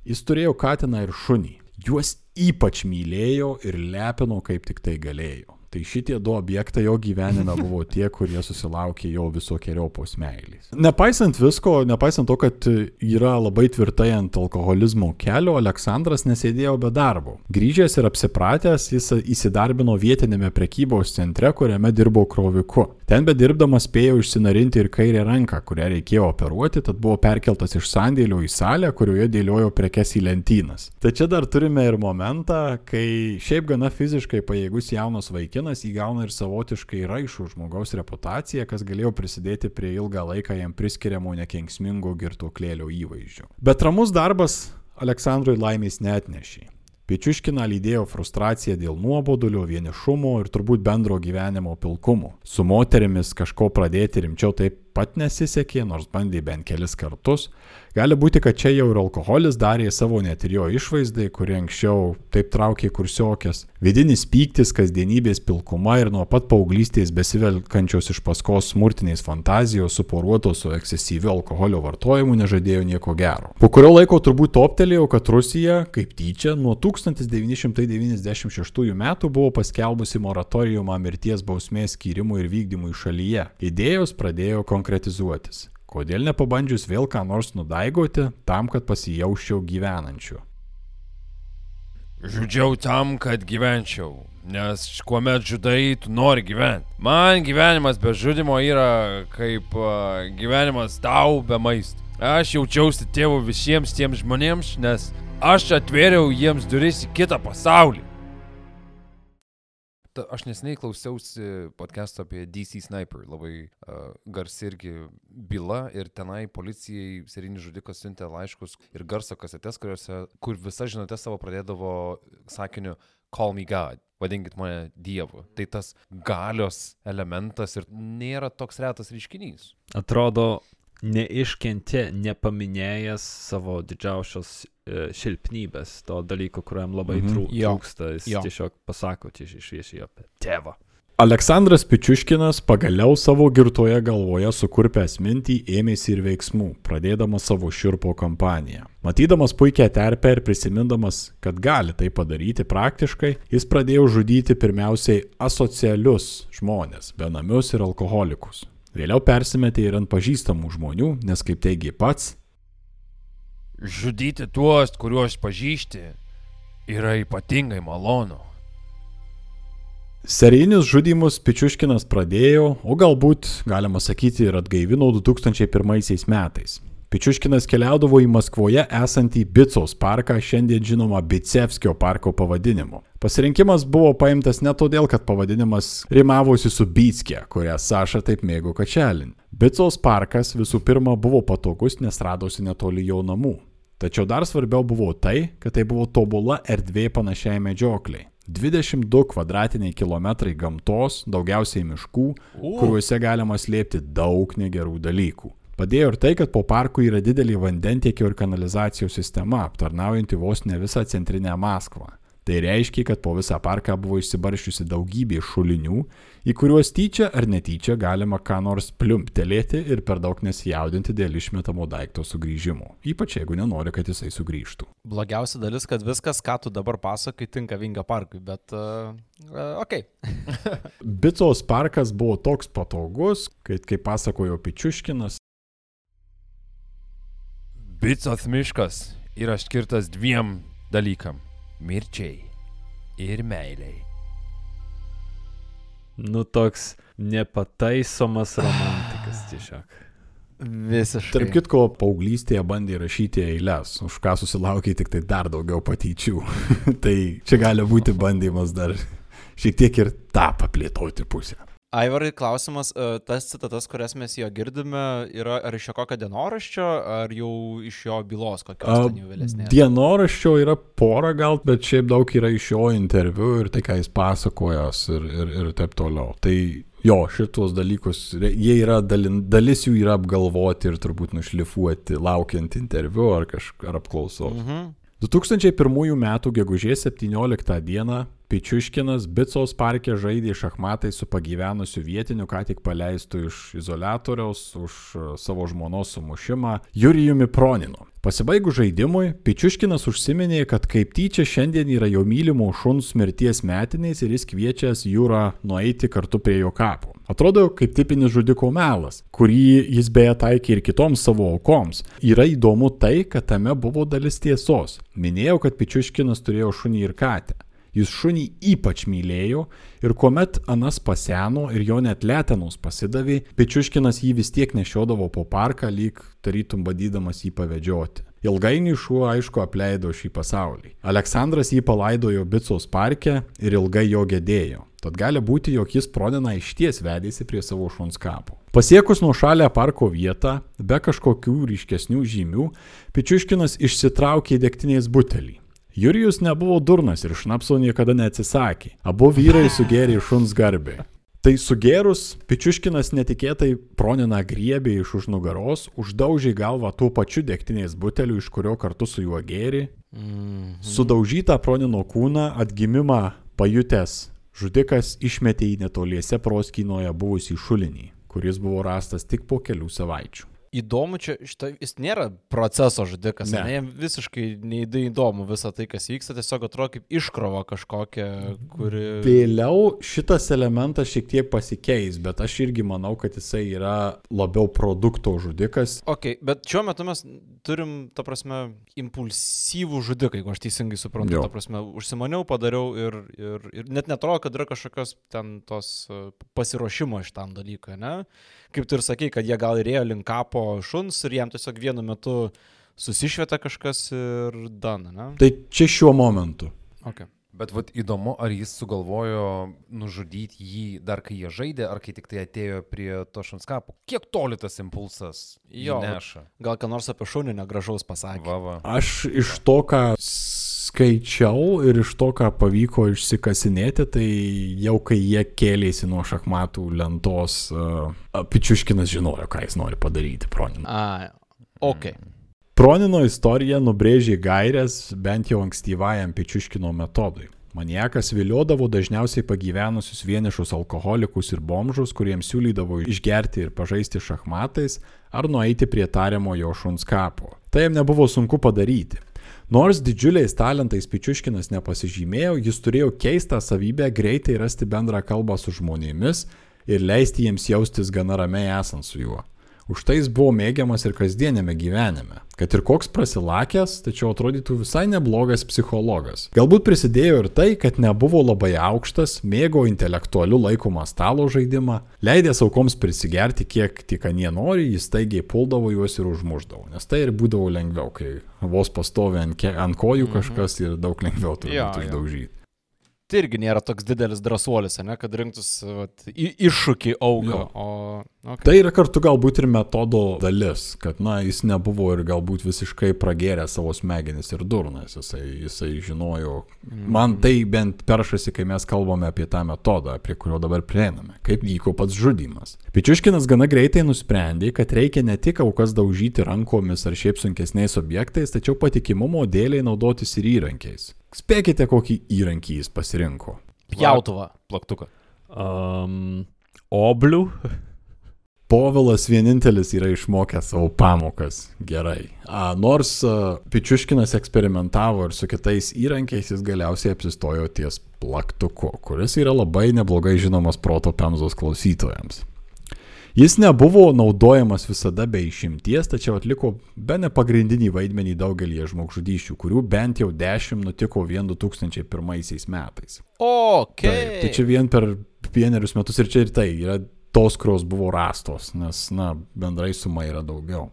jis turėjo katiną ir šunį. Juos ypač mylėjo ir lepino kaip tik tai galėjo. Tai šitie du objektai jo gyvenime buvo tie, kurie susilaukė jo visokiojopos meilės. Nepaisant visko, nepaisant to, kad yra labai tvirtai ant alkoholizmo kelio, Aleksandras nesėdėjo be darbo. Grįžęs ir apsipratęs, jis įsidarbino vietinėme prekybos centre, kuriame dirbo kroviku. Ten bedirbdamas spėjo išsinarinti ir kairę ranką, kurią reikėjo operuoti, tad buvo perkeltas iš sandėlio į salę, kurioje dėliojo prekes į lentynas. Tačiau dar turime ir momentą, kai šiaip gana fiziškai pajėgus jaunas vaikinas įgauna ir savotiškai raišų žmogaus reputaciją, kas galėjo prisidėti prie ilgą laiką jam priskiriamo nekenksmingo girtuoklėlio įvaizdžio. Bet ramus darbas Aleksandrui laimės netnešė. Pičiuškina lydėjo frustracija dėl nuobodulio, vienišumo ir turbūt bendro gyvenimo pilkumo. Su moterimis kažko pradėti rimčiau taip pat nesisekė, nors bandė bent kelis kartus. Gali būti, kad čia jau ir alkoholis darė savo net ir jo išvaizdai, kuri anksčiau taip traukė kursiokės. Vidinis pyktis, kasdienybės pilkuma ir nuo pat paauglystės besivelkančios iš paskos smurtiniais fantazijos suporuotos su eksesyviu alkoholio vartojimu nežadėjo nieko gero. Po kurio laiko turbūt toptelėjau, kad Rusija, kaip tyčia, nuo 1996 metų buvo paskelbusi moratoriumą mirties bausmės skyrimui ir vykdymui šalyje. Idėjos pradėjo konkretizuotis. Kodėl nepabandžius vėl ką nors nudaigoti tam, kad pasijausčiau gyvenančiu? Žudžiau tam, kad gyvenčiau. Nes kuomet žudai, tu nori gyventi. Man gyvenimas be žudimo yra kaip uh, gyvenimas tau be maisto. Aš jaučiausi tėvu visiems tiems žmonėms, nes aš atvėriau jiems duris į kitą pasaulį. Ta, aš neseniai klausiausi podcast'o apie DC Sniper, labai uh, garsi irgi byla ir tenai policijai serijinis žudikas siuntė laiškus ir garso kasetes, kuriuose, kur visa žinutė savo pradėdavo sakiniu Call me God, vadinkit mane Dievu. Tai tas galios elementas ir nėra toks retas reiškinys. Atrodo, neiškentė, nepaminėjęs savo didžiausios silpnybės, to dalyko, kuriam labai trū, Jo, trūksta, jis jo. tiesiog pasako tiesiai šviesiai apie tėvą. Aleksandras Pičiuškinas pagaliau savo girtoje galvoje sukurpęs mintį ėmėsi ir veiksmų, pradėdamas savo širpo kampaniją. Matydamas puikią terpę ir prisimindamas, kad gali tai padaryti praktiškai, jis pradėjo žudyti pirmiausiai asocialius žmonės, benamius ir alkoholikus. Vėliau persimetė ir ant pažįstamų žmonių, nes kaip teigia pats, Žudyti tuos, kuriuos pažįsti, yra ypatingai malonu. Serijinius žudimus Pičiuškinas pradėjo, o galbūt, galima sakyti, ir atgaivino 2001 metais. Pičiuškinas keliaudavo į Maskvoje esantį Bicos parką, šiandien žinoma Bicevskio parko pavadinimu. Pasirinkimas buvo paimtas ne todėl, kad pavadinimas rimavosi su Bytskė, kurią Saša taip mėgo kačelin. Bicos parkas visų pirma buvo patogus, nes radosi netoli jo namų. Tačiau dar svarbiau buvo tai, kad tai buvo tobula erdvė panašiai medžiokliai. 22 kvadratiniai kilometrai gamtos, daugiausiai miškų, kuriuose galima slėpti daug negerų dalykų. Padėjo ir tai, kad po parku yra didelį vandentiekio ir kanalizacijos sistema, aptarnaujanti vos ne visą centrinę Maskvą. Tai reiškia, kad po visą parką buvo išsibaršiusi daugybė šulinių, į kuriuos tyčia ar netyčia galima ką nors pliumptelėti ir per daug nesijaudinti dėl išmetamo daikto sugrįžimo. Ypač jeigu nenori, kad jisai sugrįžtų. Blogiausia dalis, kad viskas, ką tu dabar pasakai, tinka Vingio parkui, bet... Uh, uh, ok. Bicos parkas buvo toks patogus, kad, kaip pasakojo Pičiuškinas, Bicos miškas yra skirtas dviem dalykam - mirčiai ir meiliai. Nu toks nepataisomas romantikas tiesiog. Visiškai. tarp kitko, paauglystėje bandė rašyti eilės, už ką susilaukė tik tai dar daugiau patyčių. tai čia gali būti bandymas dar šiek tiek ir tą paplėtoti pusę. Aivarai, klausimas, e, tas citatas, kurias mes jo girdime, yra ar iš jo kokio dienoraščio, ar jau iš jo bylos kokios vėlesnės? Dienoraščio yra pora gal, bet šiaip daug yra iš jo interviu ir tai, ką jis pasakojas ir, ir, ir taip toliau. Tai jo, šitos dalykus, jie yra, dalin, dalis jų yra apgalvoti ir turbūt nušlifuoti, laukiant interviu ar kažką ar apklausos. Mhm. 2001 m. gegužės 17 d. Pičiuškinas Bicos parke žaidė šachmatai su pagyvenusiu vietiniu, ką tik paleistu iš izolatoriaus už e, savo žmonos sumušimą Jurijumi Proninu. Pasibaigus žaidimui, Pičiuškinas užsiminė, kad kaip tyčia šiandien yra jo mylimo šuns mirties metiniais ir jis kviečias jūrą nueiti kartu prie jo kapo. Atrodo kaip tipinis žudiko melas, kurį jis beje taikė ir kitoms savo aukoms. Yra įdomu tai, kad tame buvo dalis tiesos. Minėjau, kad Pičiuškinas turėjo šunį ir katę. Jis šunį ypač mylėjo ir kuomet Anas paseno ir jo net letenos pasidavė, Pičiuškinas jį vis tiek nešiodavo po parką, lyg tarytum badydamas jį pavedžioti. Ilgainiui šuo aišku apleido šį pasaulį. Aleksandras jį palaidojo Bicos parke ir ilgai jo gedėjo. Tad gali būti, jog jis Prodiną išties vedėsi prie savo šuns kapo. Pasiekus nuo šalia parko vietą, be kažkokių ryškesnių žymių, Pičiuškinas išsitraukė degtinės butelį. Jurijus nebuvo durnas ir šnapso niekada neatsisakė. Abu vyrai sugėrė šuns garbė. Tai sugėrus, Pičiuškinas netikėtai Proniną griebė iš už nugaros, uždaužė galvą tuo pačiu degtinės buteliu, iš kurio kartu su juo gėrė. Mhm. Sudaužytą Pronino kūną atgimimą pajutęs žudikas išmetė į netoliese proskynoje buvusį šulinį, kuris buvo rastas tik po kelių savaičių. Įdomu, čia šita, jis nėra proceso žudikas, Ne. jam visiškai neįdomu visą tai, kas vyksta, tiesiog atrodo kaip iškrova kažkokia, kuri... Vėliau šitas elementas šiek tiek pasikeis, bet aš irgi manau, kad jisai yra labiau produkto žudikas. Ok, bet šiuo metu mes turim, ta prasme, impulsyvų žudiką, jeigu aš teisingai suprantu, Jo. ta prasme, užsimaniau, padariau ir, ir, ir net netrodo, kad yra kažkokios ten tos pasiruošimo iš tam dalykui, ne? Kaip tu ir sakai, kad jie gal ir ėjo link kapo šuns ir jam tiesiog vienu metu susišvieta kažkas ir dana, ne? Tai čia šiuo momentu. Okay. Bet vat įdomu, ar jis sugalvojo nužudyti jį dar kai jie žaidė, ar kai tik tai atėjo prie to šuns kapo. Kiek toli tas impulsas Jo, neša? Gal ką nors apie šunį negražaus pasakė. Va, va. Aš iš to, ką skaičiau ir iš to, ką pavyko išsikasinėti, tai jau kai jie kėlėsi nuo šachmatų lentos, uh, Pičiuškinas žinojo, ką jis nori padaryti, Pronino. A, ok. Pronino istorija nubrėžė gairias bent jau ankstyvajam Pičiuškino metodui. Maniakas viliodavo dažniausiai pagyvenusius vienišus alkoholikus ir bomžus, kuriems siūlydavo išgerti ir pažaisti šachmatais ar nueiti prie tariamo jo šuns kapo. Tai jam nebuvo sunku padaryti. Nors didžiuliais talentais Pičiuškinas nepasižymėjo, jis turėjo keistą savybę greitai rasti bendrą kalbą su žmonėmis ir leisti jiems jaustis gana ramiai esant su juo. Už tai jis buvo mėgiamas ir kasdienėme gyvenime. Kad ir koks prasilakęs, tačiau atrodytų visai neblogas psichologas. Galbūt prisidėjo ir tai, kad nebuvo labai aukštas, mėgo intelektualiu laikomą stalo žaidimą, leidęs aukoms prisigerti kiek tik anie nori, jis taigiai puldavo juos ir užmuždavo. Nes tai ir būdavo lengviau, kai vos pastovi ant, ant kojų kažkas ir daug lengviau turbūt Jo, jo. uždaužyti. Tai irgi nėra toks didelis drąsuolis, ne, kad rinktųsi vat, į- iššūkį. Jo. O, okay. Tai yra kartu galbūt ir metodo dalis, kad, na, jis nebuvo ir galbūt visiškai pragerę savo smegenis ir durnas, jisai, jisai žinojo. Man tai bent peršasi, kai mes kalbame apie tą metodą, prie kurio dabar prieiname, kaip vyko pats žudimas. Pičiuškinas gana greitai nusprendė, kad reikia ne tik aukas daužyti rankomis ar šiaip sunkesniais objektais, tačiau patikimumo dėliai naudotis ir įrankiais. Spėkite, kokį įrankį jis pasirinko. Pjautuvą. Plaktuką. Um, oblių. Povilas vienintelis yra išmokęs savo pamokas gerai. A, nors a, Pičiuškinas eksperimentavo ir su kitais įrankiais, jis galiausiai apsistojo ties plaktuku, kuris yra labai neblogai žinomas proto pemzos klausytojams. Jis nebuvo naudojamas visada be išimties, tačiau atliko be ne pagrindinį vaidmenį daugelį žmogžudyščių, kurių bent jau dešimt nutiko vien 2001 metais. Ok. Taip, tai čia vien per vienerius metus ir čia ir tai yra tos, kurios buvo rastos, nes, na, bendrai suma yra daugiau.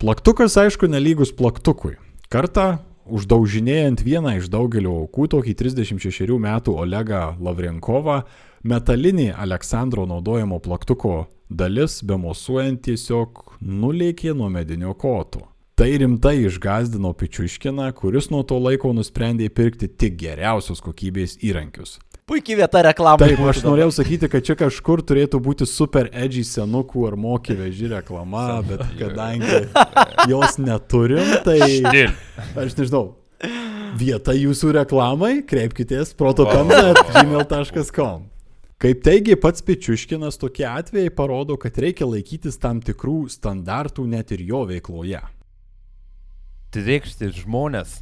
Plaktukas, aišku, nelygus plaktukui. Kartą uždaužinėjant vieną iš daugelio aukų, tokį 36 metų Olegą Lavrenkovą, metalinį Aleksandro naudojamo plaktuko dalis, bemosuojant tiesiog nulėkė nuo medinio koto. Tai rimtai išgazdino Pičiuškiną, kuris nuo to laiko nusprendė pirkti tik geriausios kokybės įrankius. Puikiai vieta reklamai. Taip, aš norėjau sakyti, kad čia kažkur turėtų būti super edgy senukų ar mokė veži reklama, bet kadangi jos neturim, tai aš nežinau. Vieta jūsų reklamai, kreipkitės protopenza.gmail.com. Kaip teigia pats Pičiuškinas, tokie atvejai parodo, kad reikia laikytis tam tikrų standartų net ir jo veikloje. Trikšti žmonės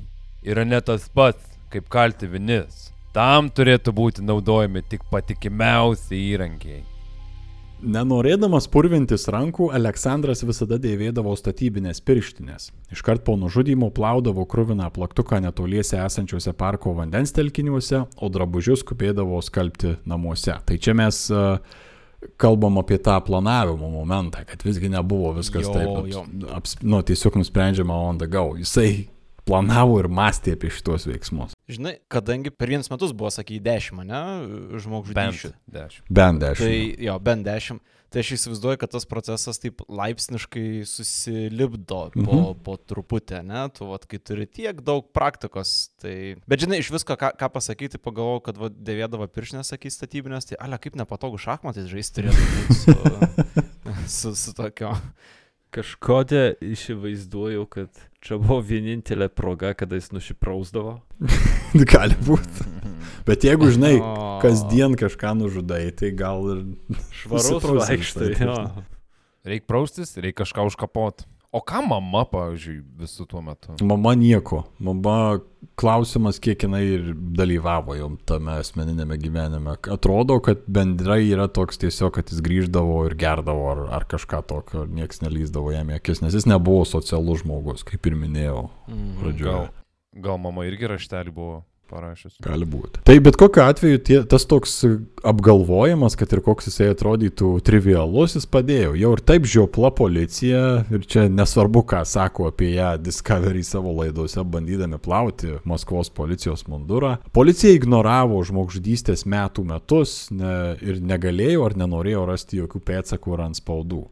yra ne tas pats, kaip kalti vinis. Tam turėtų būti naudojami tik patikimiausi įrankiai. Nenorėdamas purvintis rankų, Aleksandras visada dėvėdavo statybinės pirštinės. Iškart po nužudymo plaudavo krūviną plaktuką netoliese esančiuose parko vandens telkiniuose, o drabužius skubėdavo skalbti namuose. Tai čia mes uh, kalbam apie tą planavimo momentą, kad visgi nebuvo viskas Jo, taip, jo. aps, nu, tiesiog nusprendžiama on the go. Jisai planavo ir mąstė apie šitos veiksmus. Žinai, kadangi per vienus metus buvo, sakai, dešimt, ne, Bent žmogžudysčių. Bent dešimt. Tai jo, bent dešimt. Tai aš įsivaizduoju, kad tas procesas taip laipsniškai susilipdo po, Mhm. po truputį, ne? Tu, vat, kai turi tiek daug praktikos, tai... Bet žinai, iš visko, ką, ką pasakyti, pagalvojau, kad vat, dėvėdavo pirštinės, sakai, statybinės, tai ale kaip nepatogu šachmatais žaisti turėtų būti su, su, su tokio. Kažkodėl įsivaizduoju, kad čia buvo vienintelė proga, kada jis nusiprausdavo. Gali būti. Bet jeigu, žinai, kasdien kažką nužudai, tai gal ir... Švarus vaikštai. Reikia praustis, reikia kažką užkapot. O ką mama, pavyzdžiui, visų tuo metu? Mama nieko. Mama klausimas, kiek jinai ir dalyvavo jau tame asmeninėme gyvenime. Atrodo, kad bendrai yra toks tiesiog, kad jis grįždavo ir gerdavo ar, ar kažką tokio, ir niekas nelyzdavo jam akis, nes jis nebuvo socialus žmogus, kaip ir minėjau Mhm. pradžioje. Gal, gal mama irgi raštelį buvo parašius. Gali būti. Tai bet kokiu atveju tie, tas toks apgalvojimas, kad ir koks jisai atrodytų trivialus, jis padėjo. Jau ir taip žiopla policija ir čia nesvarbu, ką sako apie ją Discovery savo laidose, bandydami plauti Maskvos policijos mundurą. Policija ignoravo žmogžudystės metų metus ne, ir negalėjo ar nenorėjo rasti jokių pėdsakų ar ant spaudų.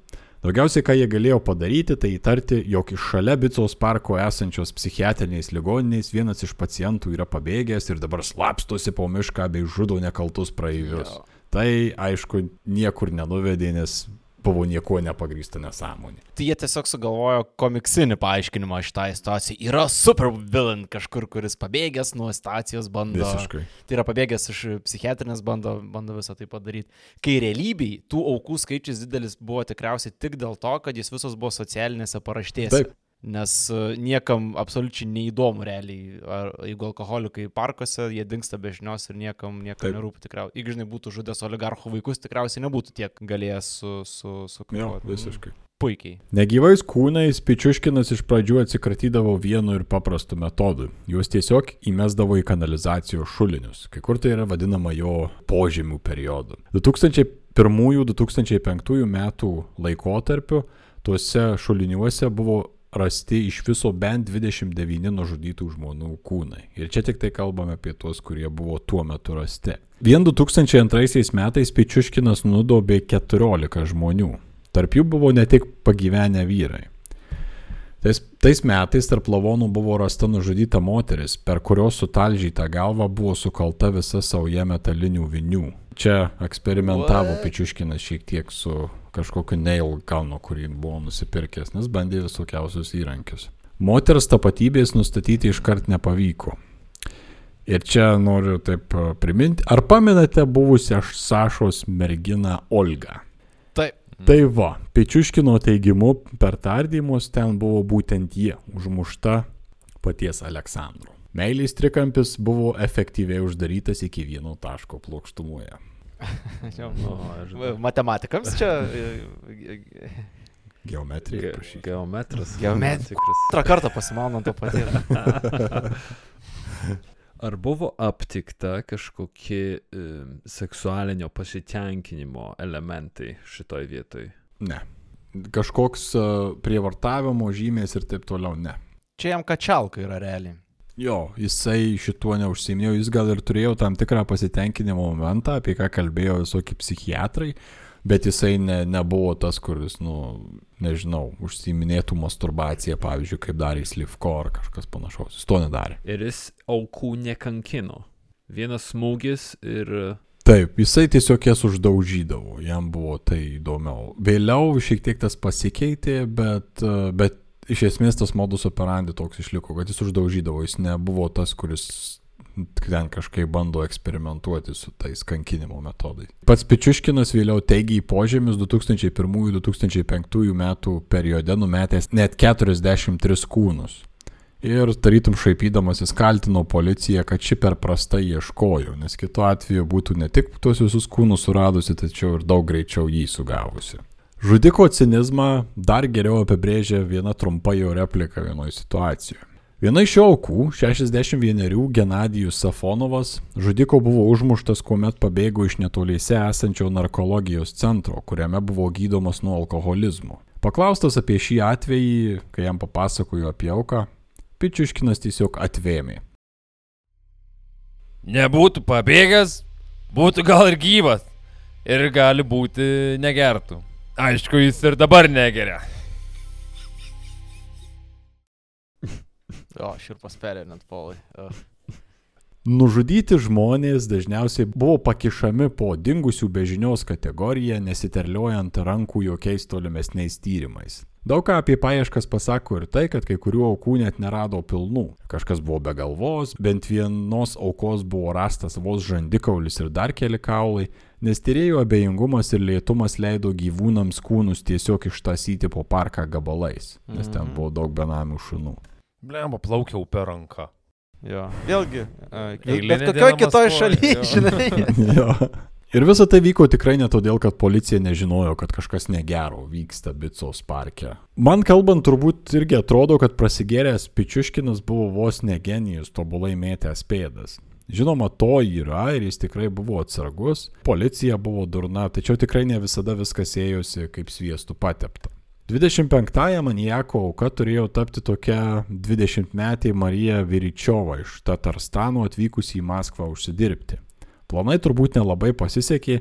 Daugiausiai, ką jie galėjo padaryti, tai įtarti, jog iš šalia Bicos parko esančios psichiatriniais ligoniniais vienas iš pacientų yra pabėgęs ir dabar slapstosi po mišką bei žudo nekaltus praeivius. Jo. Tai aišku, niekur nenuvedė, nes buvo nieko nepagrįsta nesąmonė. Tai jie tiesiog sugalvojo komiksinį paaiškinimą šitai situacijai. Yra super villain kažkur, kuris pabėgęs nuo situacijos bando. Visiškai. Tai yra pabėgęs iš psichiatrinės, bando, bando visą tai padaryti. Kai realybėj tų aukų skaičius didelis buvo tikriausiai tik dėl to, kad jis visos buvo socialinėse paraštėse. Taip. Nes e, niekam absoliučiai neįdomu realiai, ar jeigu alkoholikai parkuose, jie dinksta be žinios ir niekam, niekam Taip. nerūpi tikriausiai. Jeigu žinai būtų žudęs oligarchų vaikus, tikriausiai nebūtų tiek galėjęs su... su, su Jo, visiškai. Puikiai. Negyvais kūnais Pičiuškinas iš pradžių atsikratydavo vienu ir paprastu metodu. Juos tiesiog įmesdavo į kanalizacijos šulinius. Kai kur tai yra vadinama jo požemių periodu. 2001-2005 metų laikotarpiu tuose šuliniuose buvo rasti iš viso bent 29 nužudytų žmonių kūnai. Ir čia tik tai kalbame apie tuos, kurie buvo tuo metu rasti. Vien 2002 metais Pičiuškinas nudobė 14 žmonių. Tarp jų buvo ne tik pagyvenę vyrai. Tais, tais metais tarp lavonų buvo rasta nužudyta moteris, per kurios sutalžytą galvą buvo sukalta visa sauja metalinių vinių. Čia eksperimentavo What? Pičiuškinas šiek tiek su kažkokiu nail kalnu, kurį buvo nusipirkęs, nes bandė visokiausius įrankius. Moters tapatybės nustatyti iškart nepavyko. Ir čia noriu taip a, priminti, ar pamenate buvusią Sašos merginą Olgą? Taip. Tai va, Pečiuškino teigimu, per tardymus ten buvo būtent jie, užmušta paties Aleksandro. Meilės trikampis buvo efektyviai uždarytas iki vieno taško plokštumoje. Jau. O, Matematikams čia... e, Geometrija. Ge geometras. Geomet- Tikras. Antrą kartą pasimaunant to paties. Ar buvo aptikta kažkokie um, seksualinio pasitenkinimo elementai šitoj vietoj? Ne. Kažkoks a, prievartavimo žymės ir taip toliau ne. Čia jam kačialka yra realiai. Jo, jisai šituo neužsiminėjo, jis gal ir turėjo tam tikrą pasitenkinimo momentą, apie ką kalbėjo visokie psichiatrai, bet jisai ne, nebuvo tas, kuris, nu, nežinau, užsiminėtų masturbaciją, pavyzdžiui, kaip darė Slivko ar kažkas panašaus. Jis to nedarė. Ir jis aukų nekankino. Vienas smūgis ir Taip, jisai tiesiog jas uždaužydavo, jam buvo tai įdomiau. Vėliau šiek tiek tas pasikeitė, bet, bet iš esmės tas modus operandi toks išliko, kad jis uždaužydavo, jis nebuvo tas, kuris ten kažkaip bando eksperimentuoti su tais kankinimo metodais. Pats Pičiuškinas vėliau teigė į požemius 2001-2005 metų periode numetęs net 43 kūnus. Ir tarytum šaipydamasis kaltino policiją, kad ši per prastai ieškojo, nes kitu atveju būtų ne tik tuos visus kūnus suradusi, tačiau ir daug greičiau jį sugavusi. Žudiko cinizmą dar geriau apibrėžia viena trumpa jo replika vienoje situacijoje. Viena iš jo aukų, 61 Genadijus Safonovas, žudiko buvo užmuštas, kuomet pabėgo iš netoliese esančio narkologijos centro, kuriame buvo gydomas nuo alkoholizmo. Paklaustas apie šį atvejį, kai jam papasakojo apie auką, Pičiuškinas tiesiog atvėmė. Nebūtų pabėgęs, būtų gal ir gyvas. Ir gali būti negertų. Aišku, jis ir dabar negeria. O, širpas perė net polai. Nužudyti žmonės dažniausiai buvo pakišami po dingusių bežinios kategoriją, nesiterliojant rankų jokiais tolimesniais tyrimais. Daug ką apie paieškas pasako ir tai, kad kai kurių aukų net nerado pilnų. Kažkas buvo be galvos, bent vienos aukos buvo rastas vos žandikaulis ir dar keli kaulai, nes tyrėjų abejingumas ir lėtumas leido gyvūnams kūnus tiesiog ištasyti po parką gabalais, nes ten buvo daug benamių šunų. Blemba, plaukiau per ranką. Jo. Vėlgi, bet kokioje kitoje šalyje, jo. žinai. jo. Ir visa tai vyko tikrai ne todėl, kad policija nežinojo, kad kažkas negero vyksta Bicos parke. Man kalbant, turbūt irgi atrodo, kad prasigėręs Pičiuškinas buvo vos ne genijus, tobulai mėtęs pėdas. Žinoma, to yra ir jis tikrai buvo atsargus, policija buvo durna, tačiau tikrai ne visada viskas ėjosi kaip sviestų patepta. 25-ąją manijako auka turėjo tapti tokia 20-metė Marija Viričiova iš Tatarstano atvykusi į Maskvą užsidirbti. Planai turbūt nelabai pasisekė,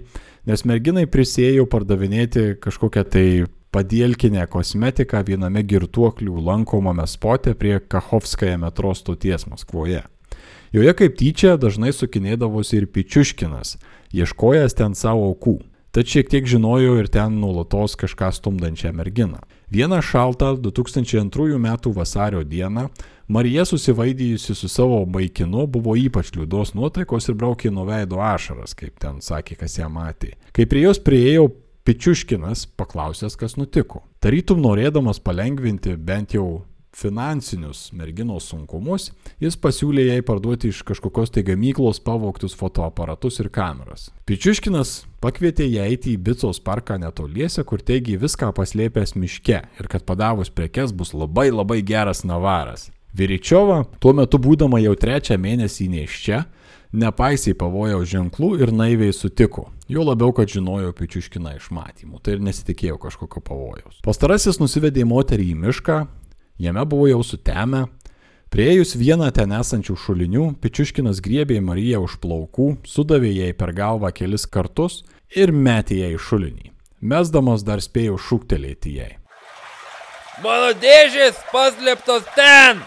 nes merginai prisėjo pardavinėti kažkokią tai padėlkinę kosmetiką viename girtuoklių lankomame spote prie Kachovskaja metro stoties Maskvoje. Joje kaip tyčia dažnai sukinėdavosi ir Pičiuškinas, ieškojęs ten savo aukų. tad šiek tiek žinojau ir ten nuolatos kažką stumdančią merginą. Vieną šaltą 2002 m. vasario dieną Marija susivaidyjusi su savo vaikinu buvo ypač liūdos nuotaikos ir braukė nuo veido ašaras, kaip ten sakė, kas ją matė. Kai prie jos prieėjau, Pičiuškinas paklausęs, kas nutiko. Tarytum norėdamas palengvinti bent jau finansinius merginos sunkumus, jis pasiūlė jai parduoti iš kažkokios tai gamyklos pavogtus fotoaparatus ir kameras. Pičiuškinas pakvietė ją eiti į Bicos parką netoliese, kur teigia viską paslėpęs miške ir kad padavus prekes bus labai labai geras navaras. Viričiova, tuo metu būdama jau trečią mėnesį neiščia, nepaisiai pavojaus ženklų ir naiviai sutiko. Jo labiau, kad žinojo Pičiuškiną iš matymų, tai ir nesitikėjo kažkokio pavojaus. Pastarasis nusivedė moterį į mišką, Jame buvo jau sutemę. Prieėjus vieną ten esančių šulinių, Pičiuškinas griebė Mariją už plaukų, sudavė jai per galvą kelis kartus ir metė ją į šulinį. Mesdamas dar spėjo šūktelėti jai. Mano dėžės paslėptos ten!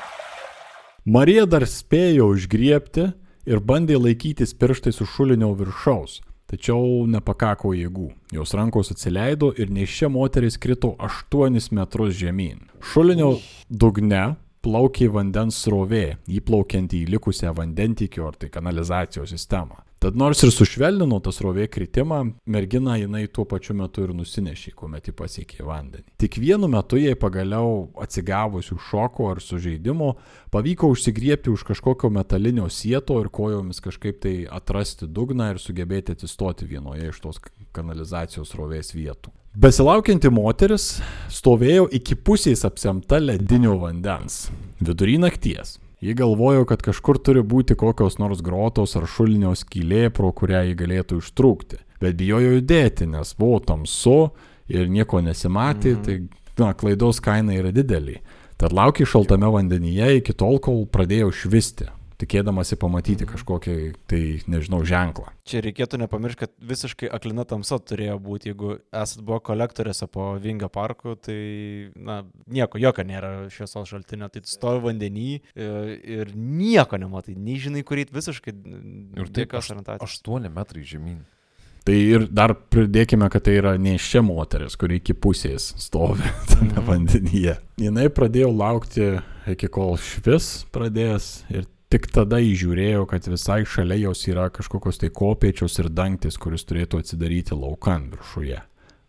Marija dar spėjo užgriepti ir bandė laikytis pirštais už šulinio viršaus, tačiau nepakako jėgų. Jos rankos atsileido ir neiščia moteris krito 8 metrus žemyn. Šulinio dugne plaukė vandens srovė, įplaukianti į likusią vandentikio ar tai kanalizacijos sistemą. Tad nors ir sušvelnino tas rovė kritimą, mergina jinai tuo pačiu metu ir nusinešė, kuomet jį pasiekė vandenį. Tik vienu metu jai pagaliau atsigavusių šoko ar sužeidimo pavyko užsigriepti už kažkokio metalinio sieto ir kojomis kažkaip tai atrasti dugną ir sugebėti atsistoti vienoje iš tos kanalizacijos rovės vietų. Besilaukianti moteris stovėjo iki pusės apsemta ledinio vandens. Vidury nakties. Ji galvojo, kad kažkur turi būti kokios nors grotos ar šulinio skylė, pro kurią ji galėtų ištrūkti. Bet bijojo judėti, nes buvo tamsu ir nieko nesimatė, mhm. tai na, klaidos kaina yra didelė. Tad laukė šaltame vandenyje iki tol, kol pradėjo švisti tikėdamasi pamatyti Mhm. kažkokį, tai nežinau, ženklą. Čia reikėtų nepamiršti, kad visiškai aklina tamsa turėjo būti, jeigu esat buvo kolektoriuose po Vingio parku, tai, na, nieko, jokio nėra šviesos šaltinio, tai stovi vandenį ir, ir nieko nematai, nei žinai, kur eit visiškai. Ir taip, jokios aš, orientacijos. 8 metrai žemyn. Tai ir dar pridėkime, kad tai yra neiščia moteris, kuri iki pusės stovi tame Mhm. vandenyje. Jinai pradėjo laukti iki kol švis pradės ir tik tada įžiūrėjo, kad visai šalia jos yra kažkokios tai kopiečios ir dangtis, kuris turėtų atsidaryti laukan viršuje.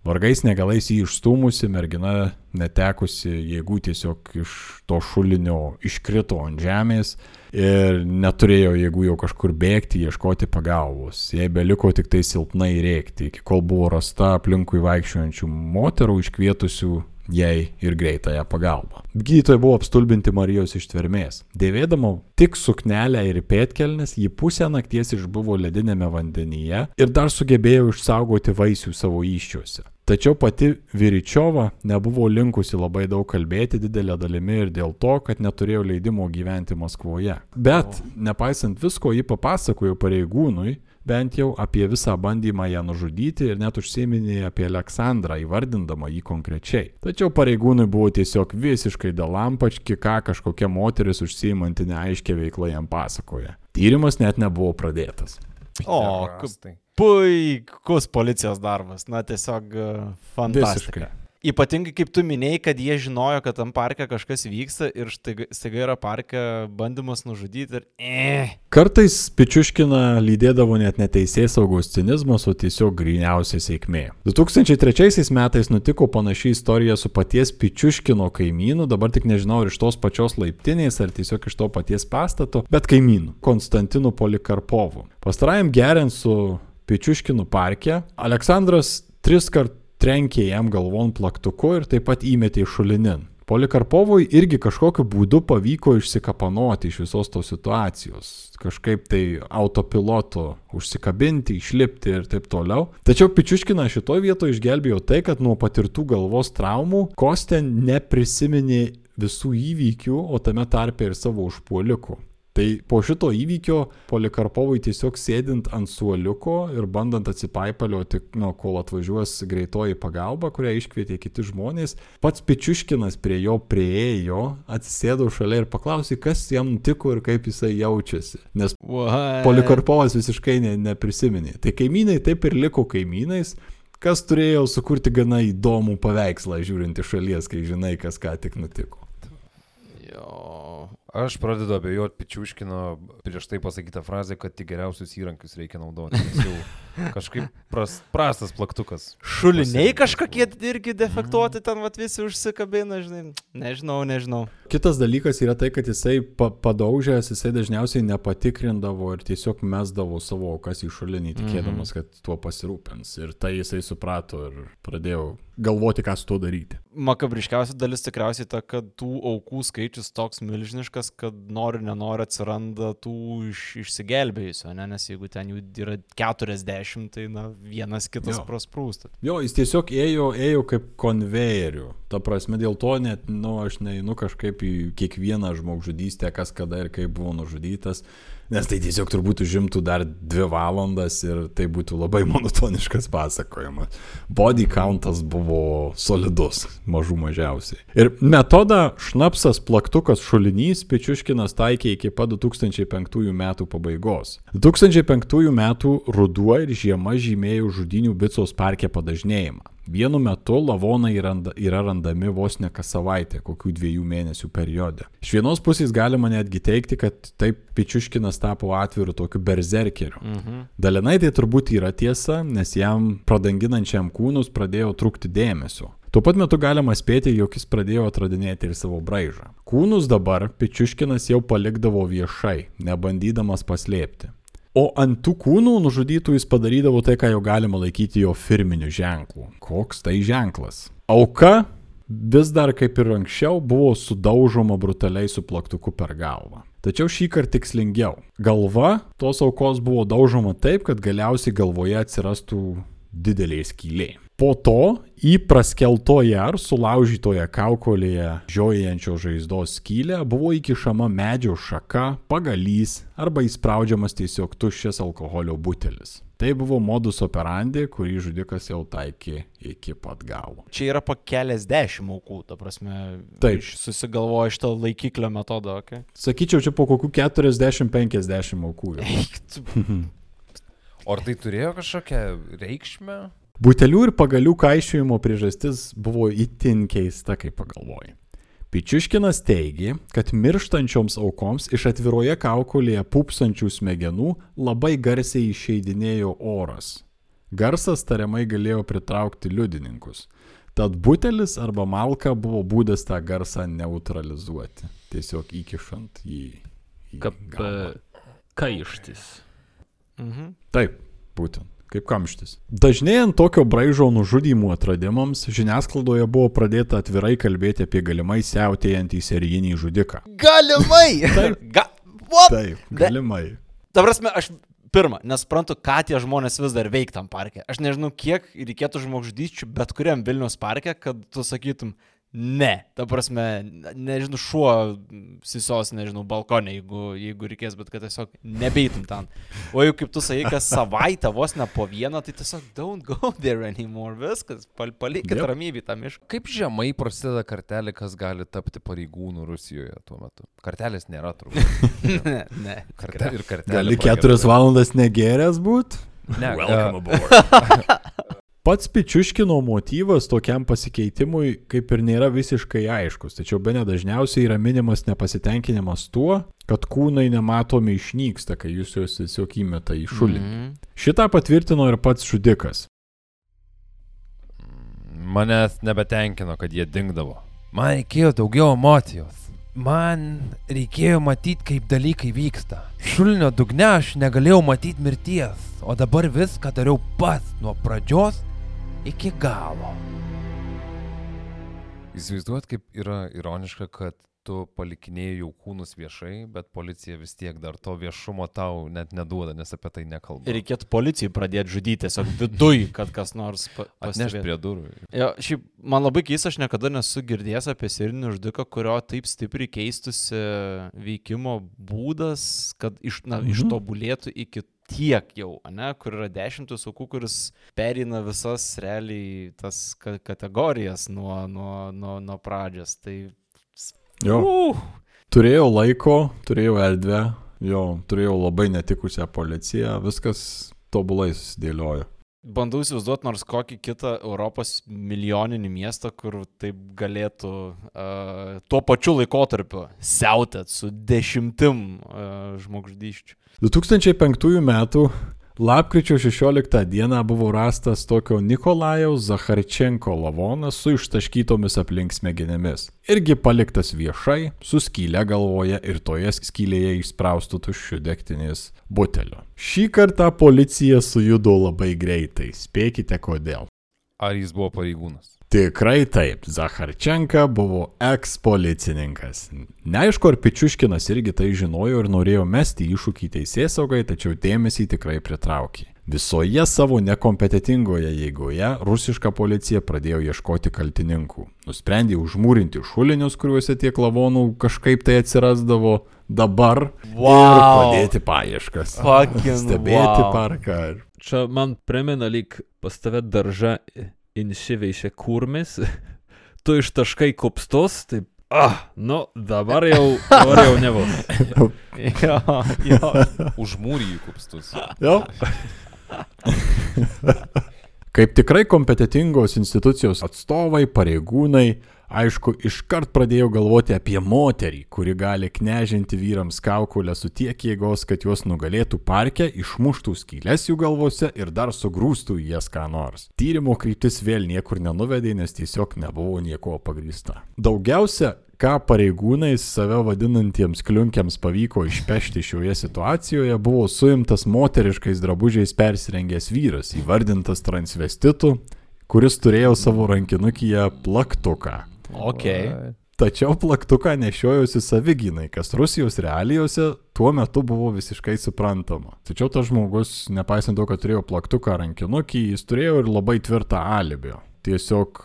Vargais negalais jį išstūmusi, mergina netekusi jėgų tiesiog iš to šulinio iškrito ant žemės ir neturėjo jėgų jau kažkur bėgti, ieškoti pagalbos. Jai beliko tik tai silpnai rėkti, iki kol buvo rasta aplinkui vaikščiojančių moterų iškvietusių jai ir greitąją pagalbą. Gydytojai buvo apstulbinti Marijos ištvermės. Dėvėdama tik suknelę ir pėtkelnes, ji pusę nakties išbuvo ledinėme vandenyje ir dar sugebėjo išsaugoti vaisių savo iščiuose. Tačiau pati Viričiova nebuvo linkusi labai daug kalbėti didelę dalimi ir dėl to, kad neturėjo leidimo gyventi Maskvoje. Bet, nepaisant visko, ji papasakojo pareigūnui, bent jau apie visą bandymą ją nužudyti ir net užsiminė apie Aleksandrą, įvardindama jį konkrečiai. Tačiau pareigūnui buvo tiesiog visiškai dalampački, ką kažkokia moteris užsiimanti neaiškia veikla jam pasakoja. Tyrimas net nebuvo pradėtas. O, Rastai. puikus policijos darbas, na tiesiog e, fantastiškai. Visiškai. Ypatingai kaip tu minėjai, kad jie žinojo, kad tam parke kažkas vyksta ir staiga yra parke bandymas nužudyti ir... Eh. Kartais Pičiuškina lydėdavo net neteisės saugos cinizmas, o tiesiog griniausia sėkmė. 2003 metais nutiko panaši istorija su paties Pičiuškino kaimynu, dabar tik nežinau ar iš tos pačios laiptinės ar tiesiog iš to paties pastato, bet kaimynu - Konstantinu Polikarpovu. Pastarajam geriant su Pičiuškinu parke, Aleksandras tris kart trenkė jam galvon plaktuku ir taip pat įmetė į šulinin. Polikarpovui irgi kažkokiu būdu pavyko išsikapanoti iš visos tos situacijos. Kažkaip tai autopilotu užsikabinti, išlipti ir taip toliau. Tačiau Pičiuškina šitoje vietoje išgelbėjo tai, kad nuo patirtų galvos traumų Kostė neprisiminė visų įvykių, o tame tarpe ir savo užpuolikų. Tai po šito įvykio Polikarpovui tiesiog sėdint ant suoliuko ir bandant atsipaipalioti, nu, kol atvažiuos greitoji pagalba, kurią iškvietė kiti žmonės, pats Pičiuškinas prie jo prieėjo, atsisėdo šalia ir paklausė, kas jam nutiko ir kaip jisai jaučiasi. Nes What? Polikarpovas visiškai ne, neprisiminė. Tai kaimynai taip ir liko kaimynais, kas turėjo sukurti gana įdomų paveikslą žiūrint iš šalies, kai žinai, kas ką tik nutiko. Jo. Aš pradedu abejoti Pičiuškino prieš tai pasakytą frazę, kad tik geriausius įrankius reikia naudoti. Kažkaip pras, prastas plaktukas. Šuliniai kažkokie irgi defektuoti, ten vat visi užsikabina, žinai. Nežinau, nežinau. Kitas dalykas yra tai, kad jisai pa padaužęs, jisai dažniausiai nepatikrindavo ir tiesiog mesdavo savo aukas į šulinį, tikėdamas, kad tuo pasirūpins. Ir tai jisai suprato ir pradėjo galvoti, ką su tuo daryti. Makabriškiausia dalis tikriausiai ta, kad tų aukų skaičius toks milžiniškas, kad nori, nenori atsiranda tų iš, išsigelbėjusių, ne? nes jeigu ten jų yra 40, tai na, vienas kitas prasprūsta. Jo, jis tiesiog ėjo, ėjo kaip konvejeriu. Ta prasme, dėl to net, nu, aš neinu kažkaip į kiekvieną žmogžudystę, kas kada ir kaip buvo nužudytas, nes tai tiesiog turbūt užimtų dar dvi valandas ir tai būtų labai monotoniškas pasakojimas. Body countas buvo solidus, mažų mažiausiai. Ir metodą šnapsas, plaktukas, šulinys Pičiuškinas taikė iki pat 2005 metų pabaigos. 2005 metų ruduo ir žiema žymėjo žudinių Bicos parke padažnėjimą. Vienu metu lavonai yra randami vos ne kas savaitę, kokių dviejų mėnesių periode. Iš vienos pusės galima netgi teikti, kad taip Pičiuškinas tapo atviru tokiu berzerkeriu. Mhm. Dalinai tai turbūt yra tiesa, nes jam pradanginančiam kūnus pradėjo trūkti dėmesio. Tuo pat metu galima spėti, jog jis pradėjo atradinėti ir savo braižą. Kūnus dabar Pičiuškinas jau palikdavo viešai, nebandydamas paslėpti. O ant tų kūnų nužudytų jis padarydavo tai, ką jau galima laikyti jo firminiu ženklu. Koks tai ženklas? Auka vis dar kaip ir anksčiau buvo sudaužoma brutaliai su plaktuku per galvą. Tačiau šį kartą tikslingiau. Galva tos aukos buvo daužoma taip, kad galiausiai galvoje atsirastų didelė skylė. Po to į praskeltoje ar sulaužytoje kaukolėje žiojančio žaizdos skylę buvo įkišama medžio šaka, pagalys arba įspraudžiamas tiesiog tuščias alkoholio butelis. Tai buvo modus operandi, kurį žudikas jau taikė iki pat galo. Čia yra po keliasdešimt aukų, ta prasme. Taip. iš- Susigalvoja šitą laikiklio metodą, okei. Okay? Sakyčiau, čia po kokių 40-50 aukų. Eik, tu- O ar tai turėjo kažkokią reikšmę? Butelių ir pagalių kaišiojimo priežastis buvo itin keista, kai pagalvoji. Pičiuškinas teigė, kad mirštančioms aukoms iš atviroje kaukolėje pupsančių smegenų labai garsiai išeidinėjo oras. Garsas tariamai galėjo pritraukti liudininkus. Tad butelis arba malka buvo būdas tą garsą neutralizuoti, tiesiog įkišant jį. į Kaip galvą. kaištis. Mhm. Taip, būtent. Kaip kamštis. Dažnėjant tokio braižo nužudymų atradimams, žiniasklaidoje buvo pradėta atvirai kalbėti apie galimai siautėjantį serijinį žudiką. Galimai! Taip. Ga... What? Taip, galimai. Ta prasme, aš pirmą, nesprantu, ką tie žmonės vis dar veik tam parke. Aš nežinau, kiek reikėtų žmogžudysčių bet kuriam Vilnius parke, kad tu sakytum, ne. Ta prasme, ne- nežinau, šuo sisos, nežinau, balkonė, jeigu, jeigu reikės, bet kad tiesiog nebeitum ten. O jau kaip tu sakai, kas savaitę vos ne po vieną, tai tiesiog don't go there anymore. Viskas, pal palikit Yep. ramybį tam iš. Kaip žemai prasideda kartelė, kas gali tapti pareigūnų Rusijoje tuo metu? Kartelės nėra turbūt. ne, ne. Kartel, ir kartelė. Gali keturias valandas negeręs būt? Ne, Welcome uh, aboard. Pats Pičiuškino motyvas tokiam pasikeitimui kaip ir nėra visiškai aiškus, tačiau be ne dažniausiai yra minimas nepasitenkinimas tuo, kad kūnai nematomi išnyksta, kai jūs juos tiesiog įmeta į šulinį. Mhm. Šitą patvirtino ir pats žudikas. manęs nebetenkino, kad jie dingdavo. Man reikėjo daugiau emocijos. Man reikėjo matyti, kaip dalykai vyksta. Šulinio dugne aš negalėjau matyti mirties, o dabar viską dariau pats nuo pradžios iki galo. Įsivaizduot, kaip yra ironiška, kad tu palikinėjai jau kūnus viešai, bet policija vis tiek dar to viešumo tau net neduoda, nes apie tai nekalba. Ir reikėtų policijai pradėti žudyti tiesiog viduj, kad kas nors pa Atneš prie durų. Jo, šiaip man labai keista, aš niekada nesu girdėjęs apie serijinį žudiką, kurio taip stipriai keistusi veikimo būdas, kad iš, na, Mhm. ištobulėtų iki tiek jau, ne, kur yra dešimtis aukų, kuris perina visas realiai tas ka kategorijas nuo, nuo, nuo, nuo pradžios. Tai... Jo. Uh, Turėjau laiko, turėjau erdvę, jo, turėjau labai netikusią policiją, viskas tobulai susidėliojo. Bandau įsivaizduoti nors kokį kitą Europos milijoninį miestą, kur taip galėtų uh, tuo pačiu laikotarpiu siautėt su dešimtim uh, žmogžudyščių. 2005 m. Lapkričio 16 dieną buvo rastas tokio Nikolajaus Zacharčenko lavonas su ištaškytomis aplink smegenėmis. Irgi paliktas viešai, su skylė galvoje ir toje skylėje išspraustų tuščių degtinės butelio. Šį kartą policija sujudo labai greitai. Spėkite kodėl. Ar jis buvo pareigūnas? Tikrai taip, Zacharčenka buvo eks-policininkas. Neaišku, ar Pičiuškinas irgi tai žinojo ir norėjo mesti iššūkį teisės saugai, tačiau dėmesį tikrai pritraukė. Visoje savo nekompetitingoje jėgoje rusiška policija pradėjo ieškoti kaltininkų. Nusprendė užmūrinti šulinius, kuriuose tiek lavonų kažkaip tai atsirasdavo dabar. Wow. Ir pradėti paieškas. Fucking Stebėti wow. parką. Čia man primena lyg pas tave daržą inšiveišė kurmis, tu ištaškai kupstus, taip, ah, nu dabar jau, dabar jau nebus. Jo, jo. Užmūrį į kupstus. Jo. Kaip tikrai kompetitingos institucijos atstovai, pareigūnai, aišku, iškart pradėjo galvoti apie moterį, kuri gali knežinti vyrams kaukulę su tiek jėgos, kad juos nugalėtų parke, išmuštų skylės jų galvose ir dar sugrūstų į jas ką nors. Tyrimo kryptis vėl niekur nenuvedė, nes tiesiog nebuvo nieko pagrįsta. Daugiausia ką pareigūnais save vadinantiems kliunkiams pavyko išpešti šioje situacijoje, buvo suimtas moteriškais drabužiais persirengęs vyras, įvardintas transvestitu, kuris turėjo savo rankinukyje plaktuką. Ok. Tačiau plaktuką nešiojosi savigynai, kas Rusijos realijose tuo metu buvo visiškai suprantama. Tačiau tas žmogus, nepaisant to, kad turėjo plaktuką rankinukį, jis turėjo ir labai tvirtą alibio. Tiesiog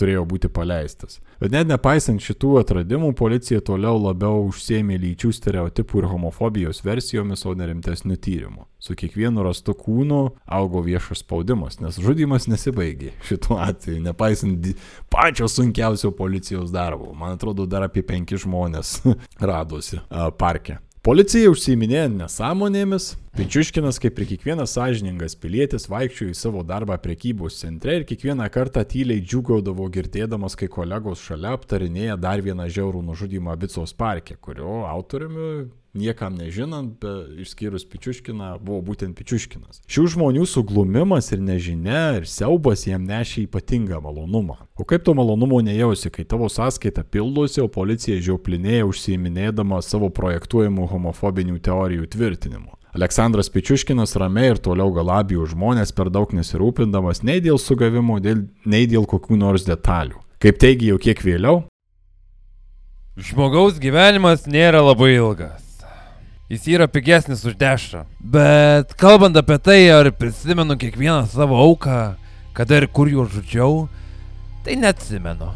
turėjo būti paleistas. Bet net nepaisant šitų atradimų, policija toliau labiau užsėmė lyčių stereotipų ir homofobijos versijomis, o ne rimtesnių tyrimų. Su kiekvienu rastu kūnu augo viešas spaudimas, nes žudimas nesibaigė šituo atveju, nepaisant pačio sunkiausio policijos darbo. Man atrodo, dar apie penki žmonės radosi parke. Policija užsiiminėja nesąmonėmis, Pičiuškinas, kaip ir kiekvienas sąžiningas pilietis, vaikščiojo į savo darbą prekybos centre ir kiekvieną kartą tyliai džiugaudavo girdėdamas, kai kolegos šalia aptarinėja dar vieną žiaurų nužudymą Bicos parke, kurio autoriumi niekam nežinant, be, išskyrus Pičiuškiną, buvo būtent Pičiuškinas. Šių žmonių suglumimas ir nežinia ir siaubas jam nešė ypatingą malonumą. O kaip to malonumo nejausi, kai tavo sąskaita pildosi, o policija žiauplinėja užsiiminėdama savo projektuojamų homofobinių teorijų tvirtinimu. Aleksandras Pičiuškinas ramiai ir toliau galabijo žmonės per daug nesirūpindamas nei dėl sugavimo, dėl, nei dėl kokių nors detalių. Kaip teigia jau kiek vėliau, Žmogaus gyvenimas nėra labai ilgas. Jis yra pigesnis už dešrą. Bet kalbant apie tai, ar prisimenu kiekvieną savo auką, kada ir kur juos žudžiau, tai neatsimenu.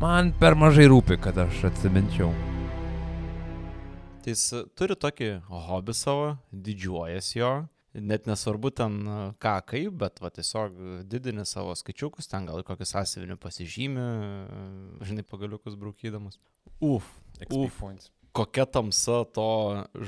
Man per mažai rūpi, kad aš atsiminčiau. Tai jis turi tokį hobį savo, didžiuojasi jo. Net nesvarbu ten e, ką kaip, bet va, tiesiog didini savo skaičiukus, ten gal kokį sąsiuvinį pasižymį, e, žinai, pagaliukus brūkydamas. Uf, uf, kokia tamsa to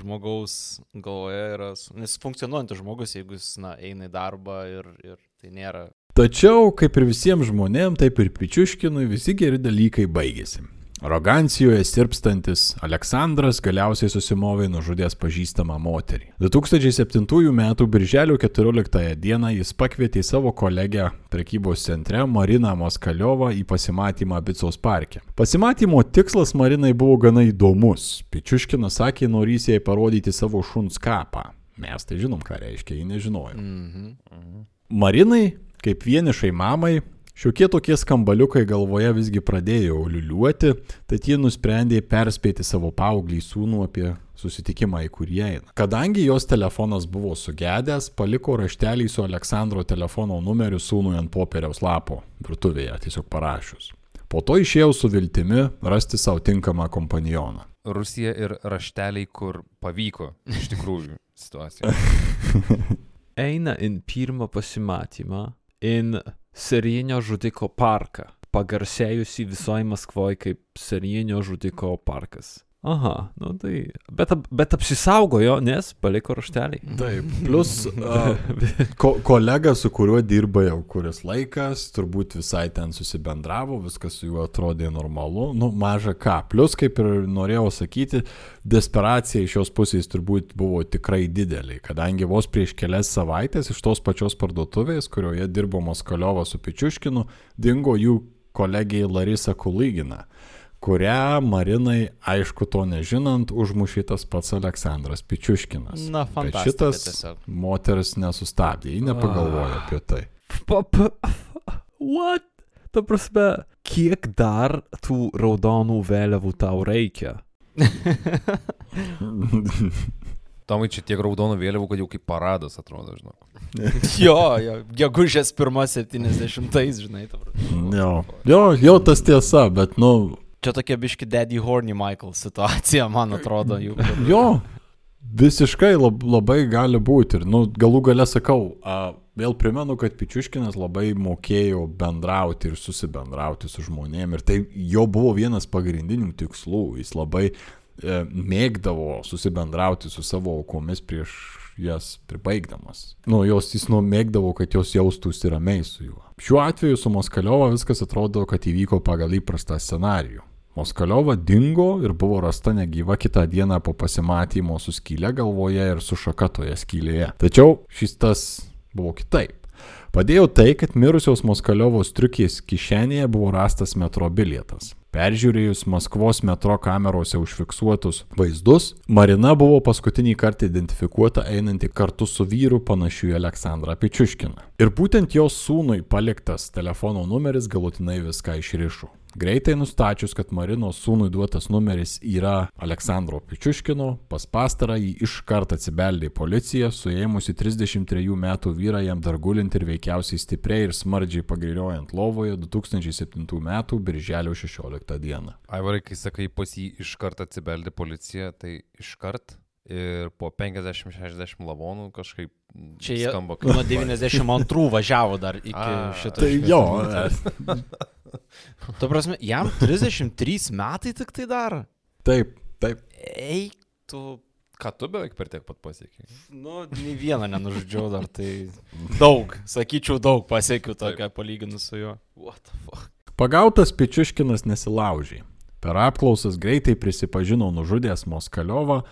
žmogaus galvoje yra. Nes funkcionuojantis žmogus, jeigu jis, na, eina į darbą ir, ir tai nėra Tačiau, kaip ir visiems žmonėms, taip ir Pičiuškinui visi geri dalykai baigėsi. Arogancijoje sirpstantis Aleksandras galiausiai susimovė nužudęs pažįstamą moterį. 2007 m. birželio 14 d. jis pakvietė savo kolegę prekybos centre Mariną Moskaliovą į pasimatymą Bicos parke. Pasimatymo tikslas Marinai buvo gana įdomus. Pičiuškinas sakė, norys jai parodyti savo šuns kapą. Mes tai žinom, ką reiškia, ji nežinojo. Mhm. Marinai, kaip vienišai mamai, šiokie tokie skambaliukai galvoje visgi pradėjo liuliuoti, tad ji nusprendė perspėti savo paauglį sūnų apie susitikimą, į kurį eina. Kadangi jos telefonas buvo sugedęs, paliko raštelį su Aleksandro telefono numeriu sūnui ant popieriaus lapo virtuvėje, tiesiog parašius. Po to išėjau su viltimi rasti savo tinkamą kompanioną. Rusija ir rašteliai, kur pavyko iš tikrųjų situacija. Eina in pirmą pasimatymą in serijinio žudiko parką, pagarsėjusi visoje Maskvoje kaip serijinio žudiko parkas. Aha, nu tai. Bet, ap- bet apsisaugojo, nes paliko raštelį. Taip, plus uh, ko, kolega, su kuriuo dirba jau kuris laikas, turbūt visai ten susibendravo, viskas su juo atrodė normalu, nu maža ką. Plus, kaip ir norėjau sakyti, desperacija iš jos pusės turbūt buvo tikrai didelė, kadangi vos prieš kelias savaitės iš tos pačios parduotuvės, kurioje dirbo Moskaliovas su Pičiuškinu, dingo jų kolegijai Larisa Kulygina kurią Marinai, aišku, to nežinant, užmušė tas pats Aleksandras Pičiuškinas. Na, Bet fantastika šitas tiesiog. moteris nesustabdė, ji nepagalvojo apie tai. What? Ta prasme, kiek dar tų raudonų vėliavų tau reikia? Tomai čia tiek raudonų vėliavų, kad jau kaip paradas atrodo, žinok. jo, jo, gegužės pirmą 70-ais, žinai. ta prasme. jo, jo, jo, tas tiesa, bet, nu, Čia tokia biški Daddy Horny Michael situacija, man atrodo, jų. jo, visiškai lab, labai gali būti. Ir, nu, galų gale sakau, a, vėl primenu, kad Pičiuškinas labai mokėjo bendrauti ir susibendrauti su žmonėmis. Ir tai jo buvo vienas pagrindinių tikslų. Jis labai e, mėgdavo susibendrauti su savo aukomis prieš jas pribaigdamas. Nu, jos jis numėgdavo, kad jos jaustųsi ramiai su juo. Šiuo atveju su Moskaliova viskas atrodo, kad įvyko pagal įprastą scenarijų. Moskaliova dingo ir buvo rasta negyva kitą dieną po pasimatymo su skylė galvoje ir su šaka toje skylėje. Tačiau šis tas buvo kitaip. Padėjo tai, kad mirusios Moskaliovos triukės kišenėje buvo rastas metro bilietas. Peržiūrėjus Maskvos metro kamerose užfiksuotus vaizdus, Marina buvo paskutinį kartą identifikuota einanti kartu su vyru panašiu į Aleksandrą Pičiuškiną. Ir būtent jos sūnui paliktas telefono numeris galutinai viską išrišo. Greitai nustačius, kad Marinos sūnui duotas numeris yra Aleksandro Pičiuškino, pas pastarąjį iškart atsibeldė policija, suėmusi 33 metų vyrą jam dar gulint ir veikiausiai stipriai ir smardžiai pagiriojant lovoje 2007 metų birželio 16 dieną. Aivarai, kai sakai, pas jį iškart atsibeldė policija, tai iškart ir po 50-60 lavonų kažkaip Čia jie skamba nuo 92 važiavo dar iki A, šito. Tai jo, e, Tu prasme, jam 33 metai tik tai daro. taip, taip. Eik, tu. Ką tu beveik per tiek pat pasiekiai? Nu, nei vieną nenužudžiau dar, tai daug, sakyčiau, daug pasiekiau tokią palyginus su juo. What the fuck? Pagautas Pičiuškinas nesilaužė. Per apklausas greitai prisipažino nužudęs Moskaliovą,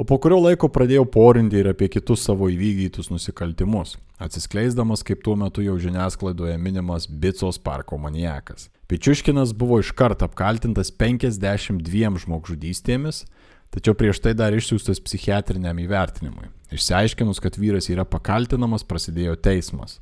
o po kurio laiko pradėjo porinti ir apie kitus savo įvykdytus nusikaltimus, atsiskleisdamas kaip tuo metu jau žiniasklaidoje minimas Bicos parko maniakas. Pičiuškinas buvo iškart apkaltintas 52 žmogžudystėmis, tačiau prieš tai dar išsiųstas psichiatriniam įvertinimui. Išsiaiškinus, kad vyras yra pakaltinamas, prasidėjo teismas.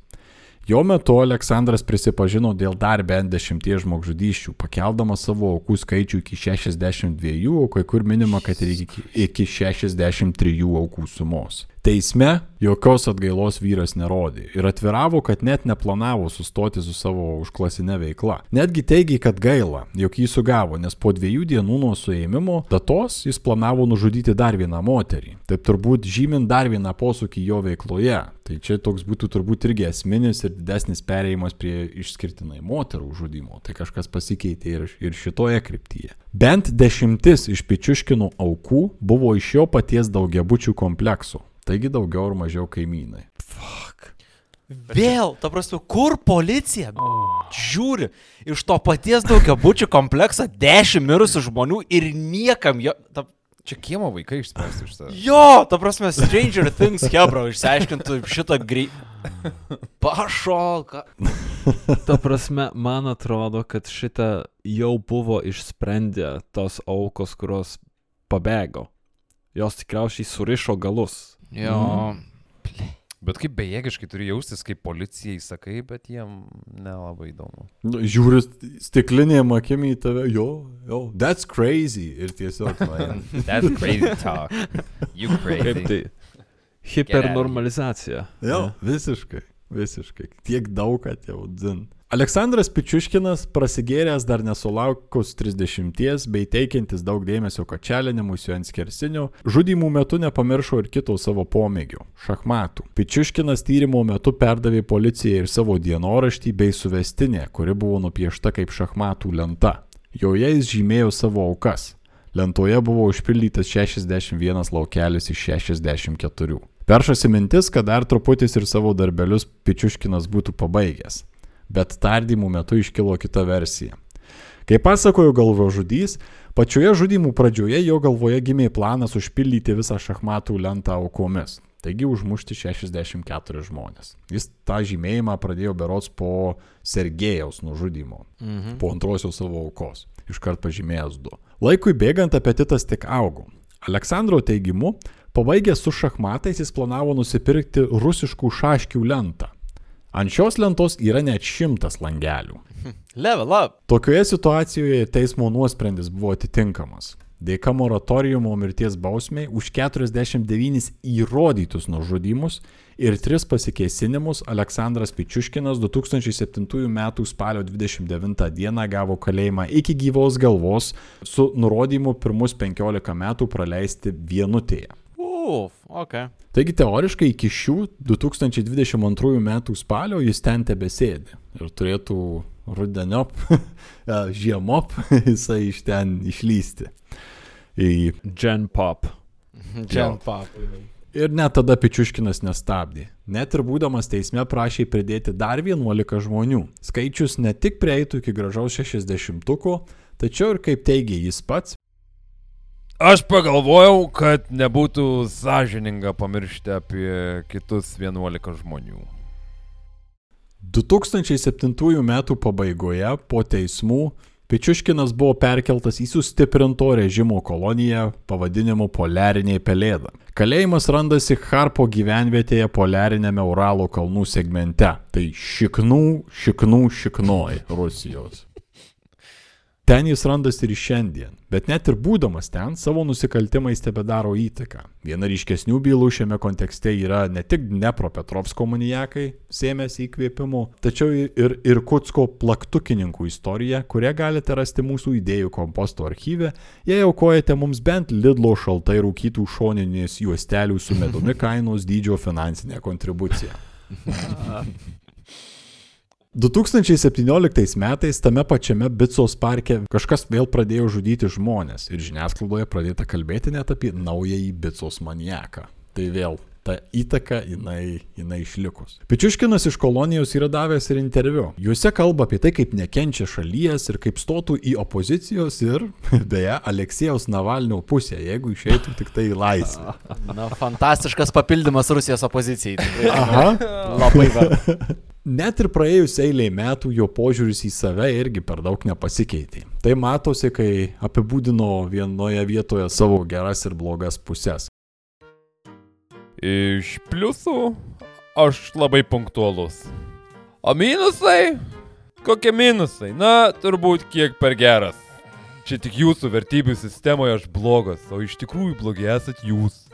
Jo metu Aleksandras prisipažino dėl dar bent dešimties žmogžudyščių, pakeldamas savo aukų skaičių iki 62, o kai kur minima, kad ir iki, iki 63 aukų sumos. Teisme jokios atgailos vyras nerodė ir atviravo, kad net neplanavo sustoti su savo užklasinė veikla. Netgi teigė, kad gaila, jog jį sugavo, nes po dviejų dienų nuo suėmimo datos jis planavo nužudyti dar vieną moterį. Taip turbūt žymint dar vieną posūkį jo veikloje. Tai čia toks būtų turbūt irgi esminis ir didesnis perėjimas prie išskirtinai moterų žudimo. Tai kažkas pasikeitė ir, ir šitoje kryptyje. Bent dešimtis iš pičiuškinų aukų buvo iš jo paties daugiabučių kompleksų. Taigi daugiau ar mažiau kaimynai. Vėl, ta prasme, kur policija? Žiūri, iš to paties daugiabučių komplekso 10 mirusių žmonių ir niekam jo... Ta, Čia kiemo vaikai išspręsti iš savęs. jo, ta prasme, Stranger Things Hebra išsiaiškintų šitą greit. Pašolka. Ta prasme, man atrodo, kad šitą jau buvo išsprendę tos aukos, kurios pabėgo. Jos tikriausiai surišo galus. Jo. Bet kaip bejėgiškai turi jaustis, kaip policijai sakai, bet jiem nelabai įdomu. Nu, Žiūri stiklinėm akim į tave, jo, jo, that's crazy. Ir tiesiog, man. That's crazy talk. You Kaip crazy. tai? Hipernormalizacija. Jo, visiškai, visiškai. Tiek daug, kad jau dzin. Aleksandras Pičiuškinas, prasigėręs dar nesulaukus 30 bei teikiantis daug dėmesio kačelinimui su ant skersinių, žudimų metu nepamiršo ir kito savo pomėgių - šachmatų. Pičiuškinas tyrimo metu perdavė policijai ir savo dienoraštį bei suvestinę, kuri buvo nupiešta kaip šachmatų lenta. Joje jis žymėjo savo aukas. Lentoje buvo užpildytas 61 laukelis iš 64. Peršasi mintis, kad dar truputis ir savo darbelius Pičiuškinas būtų pabaigęs. Bet tardymų metu iškilo kita versija. Kaip pasakojo galvožudys, pačioje žudymų pradžioje jo galvoje gimė planas užpildyti visą šachmatų lentą aukomis. Taigi užmušti 64 žmonės. Jis tą žymėjimą pradėjo berots po Sergejaus nužudymo, mhm. po antrosios savo aukos, iškart pažymėjęs du. Laikui bėgant apetitas tik augo. Aleksandro teigimu, pabaigęs su šachmatais jis planavo nusipirkti rusiškų šaškių lentą. Ant šios lentos yra net šimtas langelių. Level up. Tokioje situacijoje teismo nuosprendis buvo atitinkamas. Dėka moratoriumo mirties bausmiai už 49 įrodytus nužudymus ir 3 pasikėsinimus Aleksandras Pičiuškinas 2007 m. spalio 29 d. gavo kalėjimą iki gyvos galvos su nurodymu pirmus 15 metų praleisti vienutėje. Uf, ok. Taigi teoriškai iki šių 2022 m. spalio jis ten tebesėdi ir turėtų rudeniop, žiemop jisai iš ten išlysti. Į... Gen Pop. Gen Pop. Ir net tada Pičiuškinas nestabdė. Net ir būdamas teisme prašė pridėti dar 11 žmonių. Skaičius ne tik prieitų iki gražaus 60-uko, tačiau ir kaip teigia jis pats. Aš pagalvojau, kad nebūtų sąžininga pamiršti apie kitus 11 žmonių. 2007 m. pabaigoje po teismų Pičiuškinas buvo perkeltas į sustiprinto režimo koloniją pavadinimu Poliariniai pelėda. Kalėjimas randasi Harpo gyvenvietėje Poliarinėme Uralo kalnų segmente. Tai šiknų, šiknų, šiknoj Rusijos. Ten jis randasi ir šiandien, bet net ir būdamas ten, savo nusikaltimais tebe daro įtaką. Viena ryškesnių bylų šiame kontekste yra ne tik Dnepropetrovsko manijakai, sėmėsi įkvėpimu, tačiau ir Irkutsko plaktukininkų istorija, kurią galite rasti mūsų idėjų komposto archyve, jei aukojate mums bent Lidlo šaltai rūkytų šoninės juostelių su medumi kainos dydžio finansinę kontribuciją. 2017 metais tame pačiame Bicos parke kažkas vėl pradėjo žudyti žmonės ir žiniasklaidoje pradėta kalbėti net apie naująjį Bicos maniaką. Tai vėl ta įtaka jinai, jinai išlikus. Pičiuškinas iš kolonijos yra davęs ir interviu. Juose kalba apie tai, kaip nekenčia šalies ir kaip stotų į opozicijos ir, beje, Aleksijaus Navalnio pusę, jeigu išeitų tik tai į laisvę. Na, fantastiškas papildymas Rusijos opozicijai. Tikrai. Aha. Labai verta. Net ir praėjus eiliai metų jo požiūris į save irgi per daug nepasikeitė. Tai matosi, kai apibūdino vienoje vietoje savo geras ir blogas pusės. Iš pliusų aš labai punktualus. O minusai? Kokie minusai? Na, turbūt kiek per geras. Čia tik jūsų vertybių sistemoje aš blogas, o iš tikrųjų blogi esat jūs.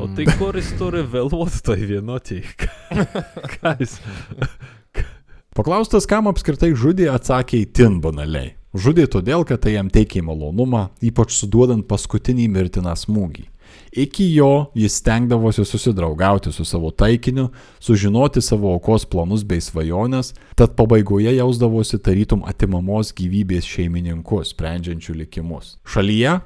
O tai kur jis turi vėluoti toj vienotėj? Ką jis? Paklaustas, kam apskritai žudė, atsakė įtin banaliai. Žudė todėl, kad tai jam teikė malonumą, ypač suduodant paskutinį mirtiną smūgį. Iki jo jis stengdavosi susidraugauti su savo taikiniu, sužinoti savo aukos planus bei svajonės, tad pabaigoje jausdavosi tarytum atimamos gyvybės šeimininku, sprendžiančių likimus. Šalyje,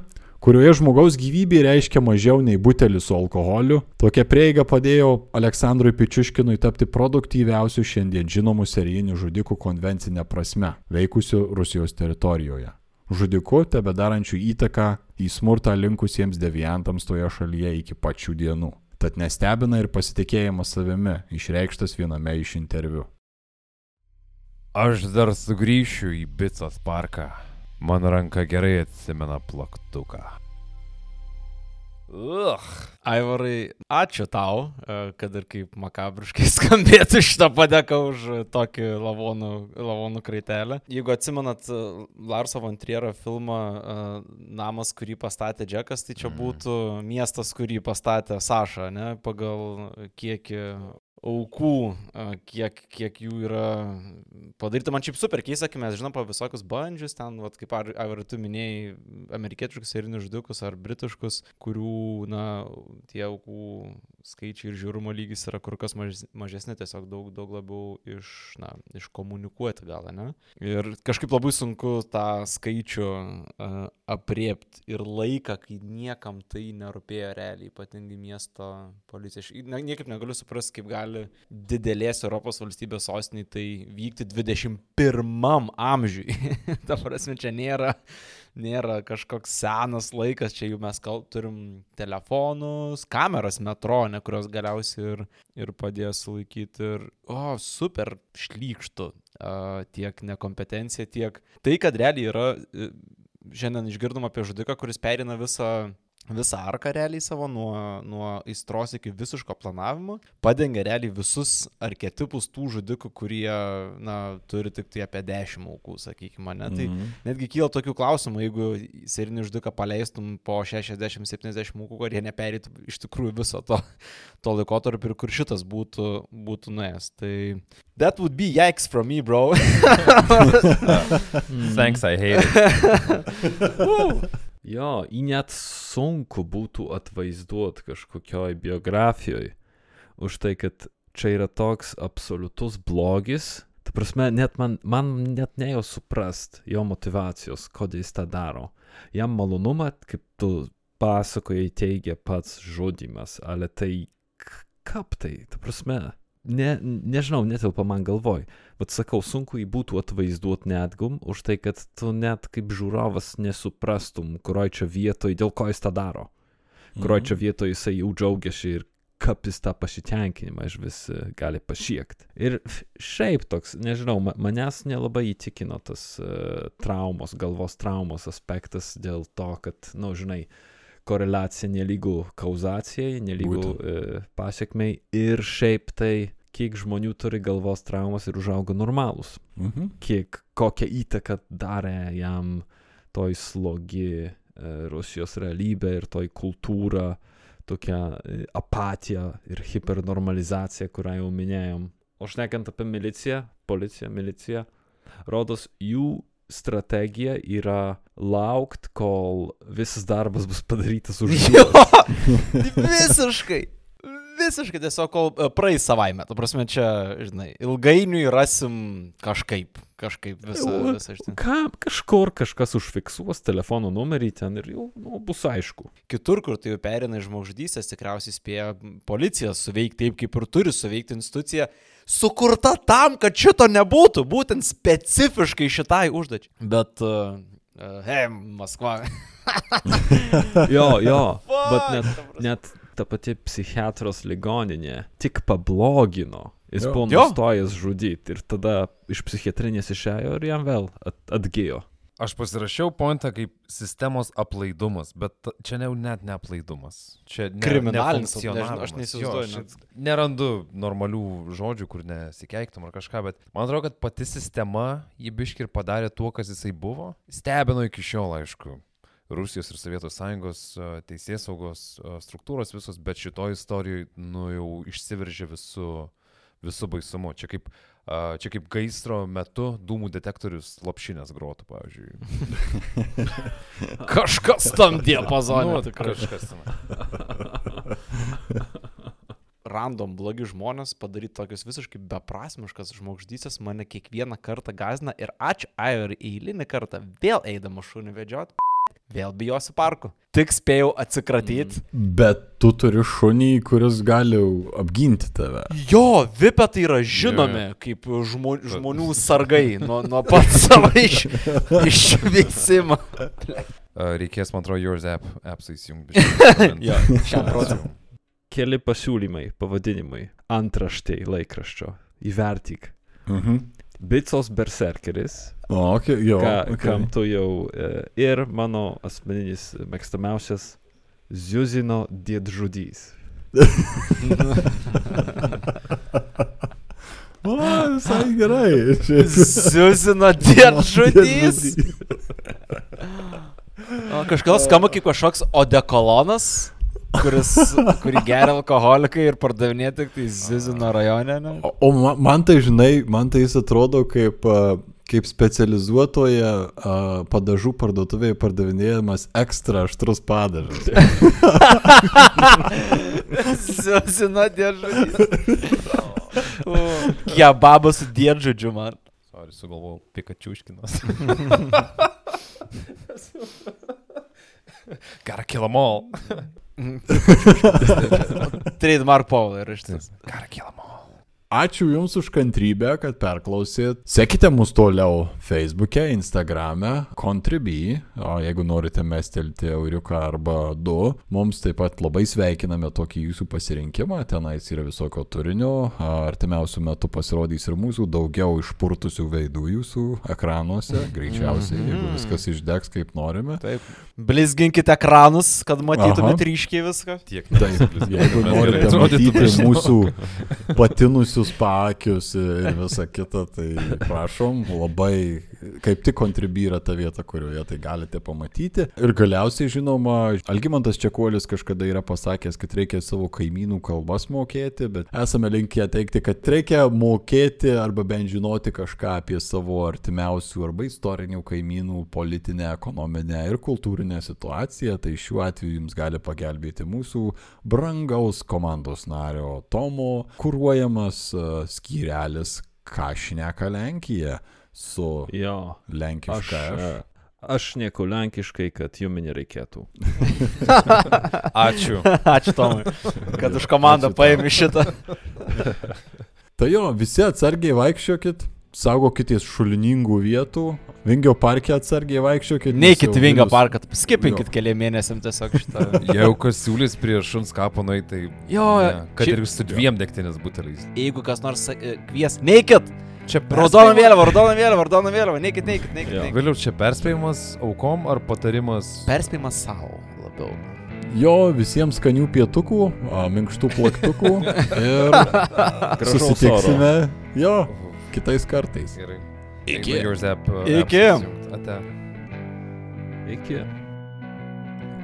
kurioje žmogaus gyvybė reiškia mažiau nei butelis su alkoholiu, tokia prieiga padėjo Aleksandrui Pičiuškinui tapti produktyviausiu šiandien žinomų serijinių žudikų konvencinė prasme, veikusiu Rusijos teritorijoje. Žudiku tebe darančių įtaką į smurtą linkusiems deviantams toje šalyje iki pačių dienų. Tad nestebina ir pasitikėjimas savimi, išreikštas viename iš interviu. Aš dar sugrįšiu į Bicos parką. Mano ranka gerai atsimena plaktuką. Ugh. Aivarai, ačiū tau, e, kad ir kaip makabriškai skambėtų šitą padeką už tokį lavonų, lavonų kraitelę. Jeigu atsimenat e, Larso von Triero filmą e, Namas, kurį pastatė Džekas, tai čia būtų miestas, kurį pastatė Saša, ne, pagal kiekį aukų, kiek, kiek jų yra padaryta. Man šiaip super keista, kai mes žinom apie visokius bandžius, ten, vat, kaip ar, ar tu minėjai, amerikietiškus serinius žudikus ar britiškus, kurių, na, tie aukų skaičiai ir žiūrumo lygis yra kur kas maž, mažesni, tiesiog daug, daug labiau iš, na, iškomunikuoti gal, ne? Ir kažkaip labai sunku tą skaičių uh, apriepti ir laiką, kai niekam tai nerūpėjo realiai, ypatingai miesto policija. Aš ne, niekaip negaliu suprasti, kaip gali didelės Europos valstybės sostiniai tai vykti 21 amžiui. Ta prasme, čia nėra nėra kažkoks senas laikas, čia jau mes kal, turim telefonus, kameras metro, ne kurios galiausiai ir, ir padėjo sulaikyti. Ir, o, super šlykštų uh, tiek nekompetencija, tiek tai, kad realiai yra, šiandien išgirdom apie žudiką, kuris perina visą visą arką realiai savo nuo, nuo aistros iki visiško planavimo, padengia realiai visus arketipus tų žudikų, kurie, na, turi tik tai apie 10 aukų, sakykime, ne? Tai mm -hmm. netgi kyla tokių klausimų, jeigu serinį žudiką paleistum po 60-70 aukų, ar jie neperytų iš tikrųjų viso to, to laikotarpio ir kur šitas būtų, būtų nuėjęs. Tai That would be yikes from me, bro. Thanks, I hate it. Jo, į net sunku būtų atvaizduoti kažkokioj biografijoje už tai, kad čia yra toks absoliutus blogis. Ta prasme, net man, man net nejo suprast jo motivacijos, kodėl jis tą daro. Jam malonumą, kaip tu pasakojai, teigia pats žudimas, ale tai kaip tai, ta prasme, ne, nežinau, netelpa man galvoj. Bet sakau, sunku jį būtų atvaizduoti netgum, už tai, kad tu net kaip žiūrovas nesuprastum, kurioj čia vietoj, dėl ko jis tą daro. Kurioj čia vietoj jisai jau džiaugiasi ir kaip jis tą pasitenkinimą iš vis e, gali pasiekti. Ir šiaip toks, nežinau, manęs nelabai įtikino tas uh, traumos, galvos traumos aspektas dėl to, kad, na, nu, žinai, koreliacija nelygų kauzacijai, nelygų uh, pasiekmei ir šiaip tai kiek žmonių turi galvos traumas ir užaugo normalūs. Mhm. Kiek, kokią įtaką darė jam toj slogi e, Rusijos realybė ir toj kultūra, tokia e, apatija ir hipernormalizacija, kurią jau minėjom. O šnekant apie miliciją, policiją, miliciją, rodos jų strategija yra laukt, kol visas darbas bus padarytas už jų. Visiškai visiškai tiesiog kol e, praeis savaime. Tu prasme, čia, žinai, ilgainiui rasim kažkaip, kažkaip visą, visą iš ten. Ką, kažkur kažkas užfiksuos telefono numerį ten ir jau nu, bus aišku. Kitur, kur tai jau perina žmogžudystės, tikriausiai spėja policija suveikti taip, kaip ir turi suveikti institucija sukurta tam, kad šito nebūtų, būtent specifiškai šitai užduočiai. Bet, uh, uh, hei, Maskva. jo, jo, bet net, net ta pati psichiatros ligoninė tik pablogino. Jis jo. buvo nustojęs žudyti ir tada iš psichiatrinės išėjo ir jam vėl at, atgyjo. Aš pasirašiau pointą kaip sistemos aplaidumas, bet čia ne, net ne aplaidumas. Čia ne, kriminalinis nežinau, aš neįsivaizduoju. Jo, aš nerandu normalių žodžių, kur nesikeiktum ar kažką, bet man atrodo, kad pati sistema jį biški ir padarė tuo, kas jisai buvo. Stebino iki šiol, aišku. Rusijos ir Sovietų sąjungos teisės saugos struktūros visos, bet šitoje istorijoje, nu, jau išsiveržė visų, visų baisumu. Čia kaip, čia kaip gaisro metu dūmų detektorius lopšinės grotų, pavyzdžiui. kažkas tam diapazone. Nu, kažkas tam. random blogi žmonės padaryti tokius visiškai beprasmiškas žmogždystės mane kiekvieną kartą gazina ir ačiū, ai ir eilinį kartą vėl eidama šunį vedžiot vėl bijosiu parku. Tik spėjau atsikratyti. Mm. Bet tu turi šunį, kuris gali apginti tave. Jo, vipetai yra žinomi yeah. kaip žmo, žmonių sargai nuo, nuo pat savo iš, išvisimo. Reikės, man atrodo, Yours app, apps įsijungti. jo, šiam procesui. Keli pasiūlymai, pavadinimai, antraštė laikraščio. Įvertik. Mhm. Bicos berserkeris. O, okay, jo. Ką, okay. Kam tu jau. E, ir mano asmeninis mėgstamiausias Ziuzino dėdžudys. o, visai gerai. Ziuzino dėdžudys. o kažkas skamba kaip kažkoks odekolonas. Kuris, kurį geria alkoholikai ir pardavinėja tik tai Zizino rajone. Ne? O, o ma- man tai, žinai, man tai jis atrodo kaip, kaip specializuotoje a, padažų parduotuvėje pardavinėjamas ekstra aštrus padažas. Zizino dėžutė. Kebabas su dėžudžiu man. Sorry, sugalvojau Pikačiuškinas. Gotta kill them all. Trademark Paul ir iš tiesų. Gotta kill them all. Ačiū Jums už kantrybę, kad perklausėt. Sekite mus toliau Facebook'e, Instagram'e, Contribui, o jeigu norite mestelti euriuką arba du, mums taip pat labai sveikiname tokį Jūsų pasirinkimą, tenais yra visokio turinio, artimiausių metų pasirodys ir mūsų daugiau išpurtusių veidų Jūsų ekranuose, greičiausiai, jeigu viskas išdegs kaip norime. Taip. Blizginkite ekranus, kad matytumėte ryškiai viską. Tiek Taip, jeigu norite matyti mūsų patinusius paakius ir visą kitą, tai prašom, labai kaip tik kontribi yra ta vieta, kurioje tai galite pamatyti. Ir galiausiai, žinoma, Algymantas Čekuolis kažkada yra pasakęs, kad reikia savo kaimynų kalbas mokėti, bet esame linkę teikti, kad reikia mokėti arba bent žinoti kažką apie savo artimiausių arba istorinių kaimynų politinę, ekonominę ir kultūrinę situaciją. Tai šiuo atveju jums gali pagelbėti mūsų brangaus komandos nario Tomo kūruojamas skyrelis Ką šneka Lenkija su Jo. Aš, lenkiška e, aš. aš nieku lenkiškai, kad jums nereikėtų. Ačiū. Ačiū Tomui, kad už komandą paėmė šitą. Tai jo, visi atsargiai vaikščiokit, saugokitės šuliningų vietų, Vingio parke atsargiai vaikščiokit. Neikit jau Vingio parką, skipinkit keliam mėnesiam tiesiog šitą. Jeigu kas siūlys prie šuns kapo nueiti, tai... Jo, ne, kad šiaip- ir su dviem degtinės buteliais. Jeigu kas nors e, kvies, neikit! Čia Raudona vėliava, raudona vėliava, raudona vėliava, neikit, neikit, neikit. Neikit. Vėliau čia perspėjimas aukom ar patarimas... Perspėjimas savo labiau. Jo, visiems skanių pietukų, a, minkštų plaktukų ir Gražaus susitiksime jo kitais kartais. Gerai. Iki. App, uh, Iki. Iki.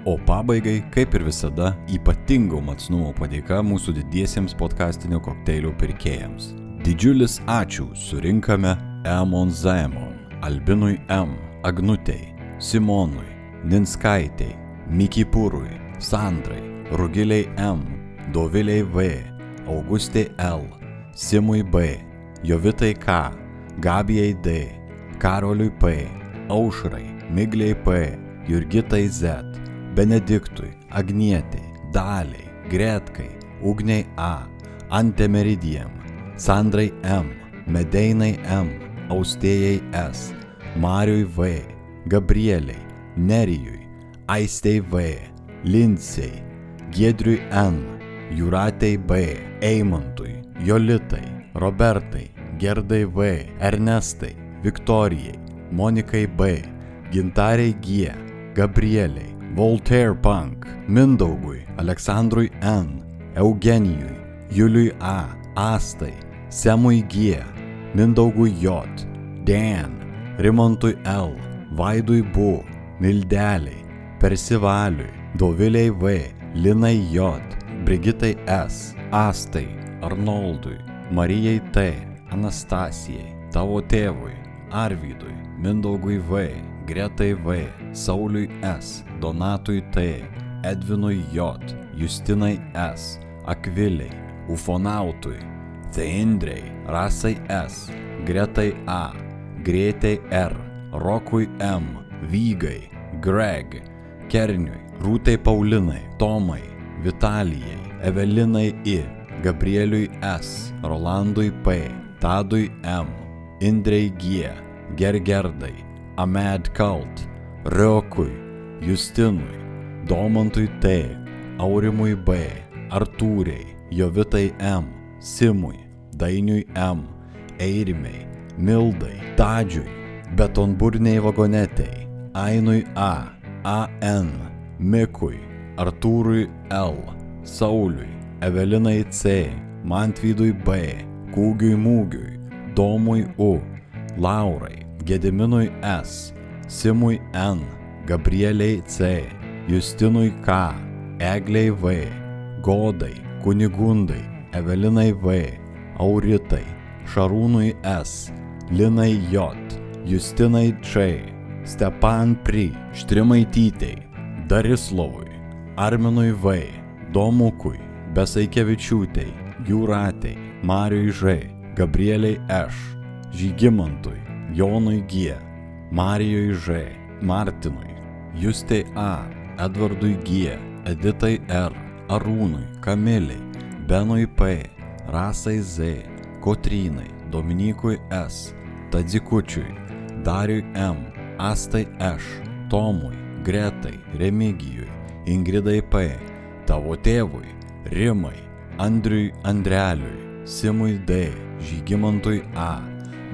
O pabaigai, kaip ir visada, ypatingo matsnumo padėka mūsų didiesiems podcastinio kokteilio pirkėjams. Didžiulis ačiū surinkame Emon Zaemon, Albinui M, Agnutei, Simonui, Ninskaitei, Mikipūrui, Sandrai, Rugiliai M, Doviliai V, Augustai L, Simui B, Jovitai K, Gabijai D, Karoliui P, Aušrai, Migliai P, Jurgitai Z, Benediktui, Agnietei, Daliai, Gretkai, Ugniai A, Antemeridijam, Sandrai M, Medeinai M, Austėjai S, Mariui V, Gabrieliai, Nerijui, Aistei V, Linsei, Giedriui N, Juratei B, Eimantui, Jolitai, Robertai, Gerdai V, Ernestai, Viktorijai, Monikai B, Gintariai G, Gabrieliai, Voltaire Punk, Mindaugui, Aleksandrui N, Eugenijui, Juliui A, Astai, Semui G, Mindaugui J, Dan, Rimantui L, Vaidui Bu, Mildeliai, Persivaliui, Doviliai V, Linai J, Brigitai S, Astai, Arnoldui, Marijai T, Anastasijai, tavo tėvui, Arvydui, Mindaugui V, Gretai V, Sauliui S, Donatui T, Edvinui J, Justinai S, Akviliai, Ufonautui, Teindrei, Rasai S, Gretai A, Greitai R, Rokui M, Vygai, Greg, Kerniui, Rūtai Paulinai, Tomai, Vitalijai, Evelinai I, Gabrieliui S, Rolandui P, Tadui M, Indrei G, Gergerdai, Ahmed Kalt, Riokui, Justinui, Domantui T, Aurimui B, Artūrei, Jovitai M, Simui, Dainiui M, Eirimei, Mildai, Tadžiui, Betonburniai vagonetei, Ainui A, AN, Mikui, Artūrui L, Sauliui, Evelinai C, Mantvydui B, Kūgiui Mūgiui, Domui U, Laurai, Gediminui S, Simui N, Gabrieliai C, Justinui K, Egliai V, Godai, Kunigundai, Evelinai V, Auritai, Šarūnui S, Linai J, Justinai Č, Stepan Pri, Štrimaitytei, Darislovui, Arminui V, Domukui, Besaikevičiūtei, Jūratei, Mariui Ž, Gabrieliai Š, Žygimantui, Jonui G, Marijui Ž, Martinui, Justei A, Edvardui G, Editai R, Arūnui, Kamiliai, Benui P, Rasai Z, Kotrynai, Dominikui S, Tadzikučiui, Dariui M, Astai Š, Tomui, Gretai, Remigijui, Ingridai P, tavo tėvui, Rimai, Andriui Andreliui, Simui D, Žygimantui A,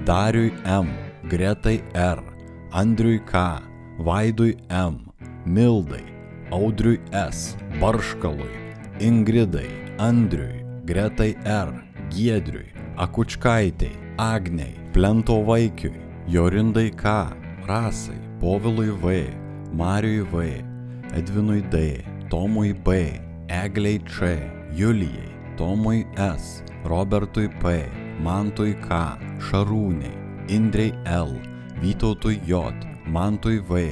Dariui M, Gretai R, Andriui K, Vaidui M, Mildai, Audriui S, Barškalui, Ingridai, Andriui, Gretai R, Giedriui, Akučkaitei, Agniai, Plento vaikiui, Jorindai K, Rasai, Povilui V, Marijui V, Edvinui D, Tomui B, Egliai Č, Julijai, Tomui S, Robertui P, Mantui K, Šarūniai, Indrei L, Vytautui J, Mantui V,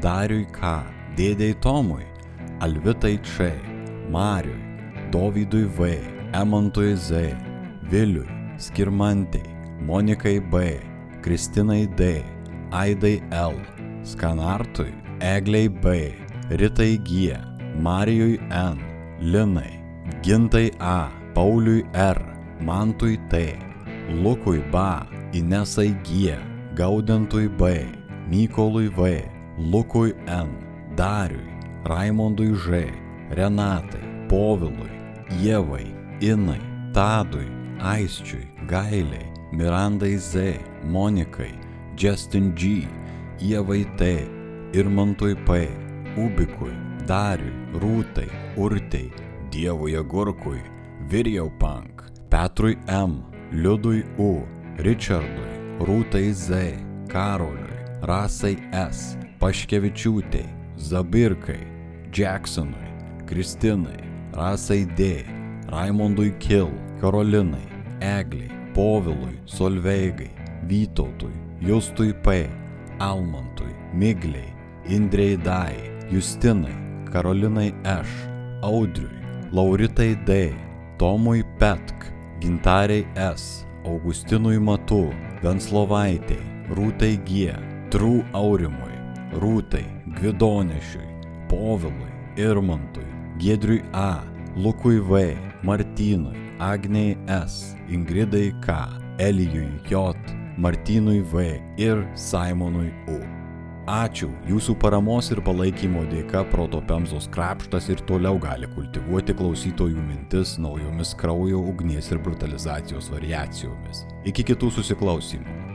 Dariui K, Dėdei Tomui, Alvitai Č, Mariui, Dovydui V, Emantui Z, Viliui, Skirmantei, Monikai B, Kristinai D, Aidai L, Skanartui, Egliai B, Ritai G, Marijui N, Linai, Gintai A, Pauliui R, Mantui T, Lukui Ba, Inesai G, Gaudentui B, Mykolui V, Lukui N, Dariui, Raimondui Ž, Renatai, Povilui, Ievai, Inai, Tadui, Aisčiui, Gailiai, Mirandai Z, Monikai, Justin G, Ievai T, Irmantui P, Ubikui, Dariui, Rūtai, Urtei, Dievui Agurkui, Virjau Punk, Petrui M, Liudui U, Richardui, Rūtai Z, Karoliui, Rasai S, Paškevičiūtei, Zabirkai, Jacksonui, Kristinai, Rasai D, Raimondui Kill, Karolinai, Egliai, Povilui, Solveigai, Vytautui, Justui P, Almantui, Migliai, Indrei Dai, Justinai, Karolinai Š, Audriui, Lauritai D, Tomui Petk, Gintariai S, Augustinui Matu, Venslovaitei, Rūtai G, Trų Aurimui, Rūtai, Gvidonešiui, Povilui, Irmantui, Giedriui A, Lukui V, Martynui, Agniai S, Ingridai K, Elijui J, Martynui V. ir Simonui U. Ačiū, jūsų paramos ir palaikymo dėka Protopemzos krapštas ir toliau gali kultivuoti klausytojų mintis naujomis kraujo, ugnies ir brutalizacijos variacijomis. Iki kitų susiklausimų.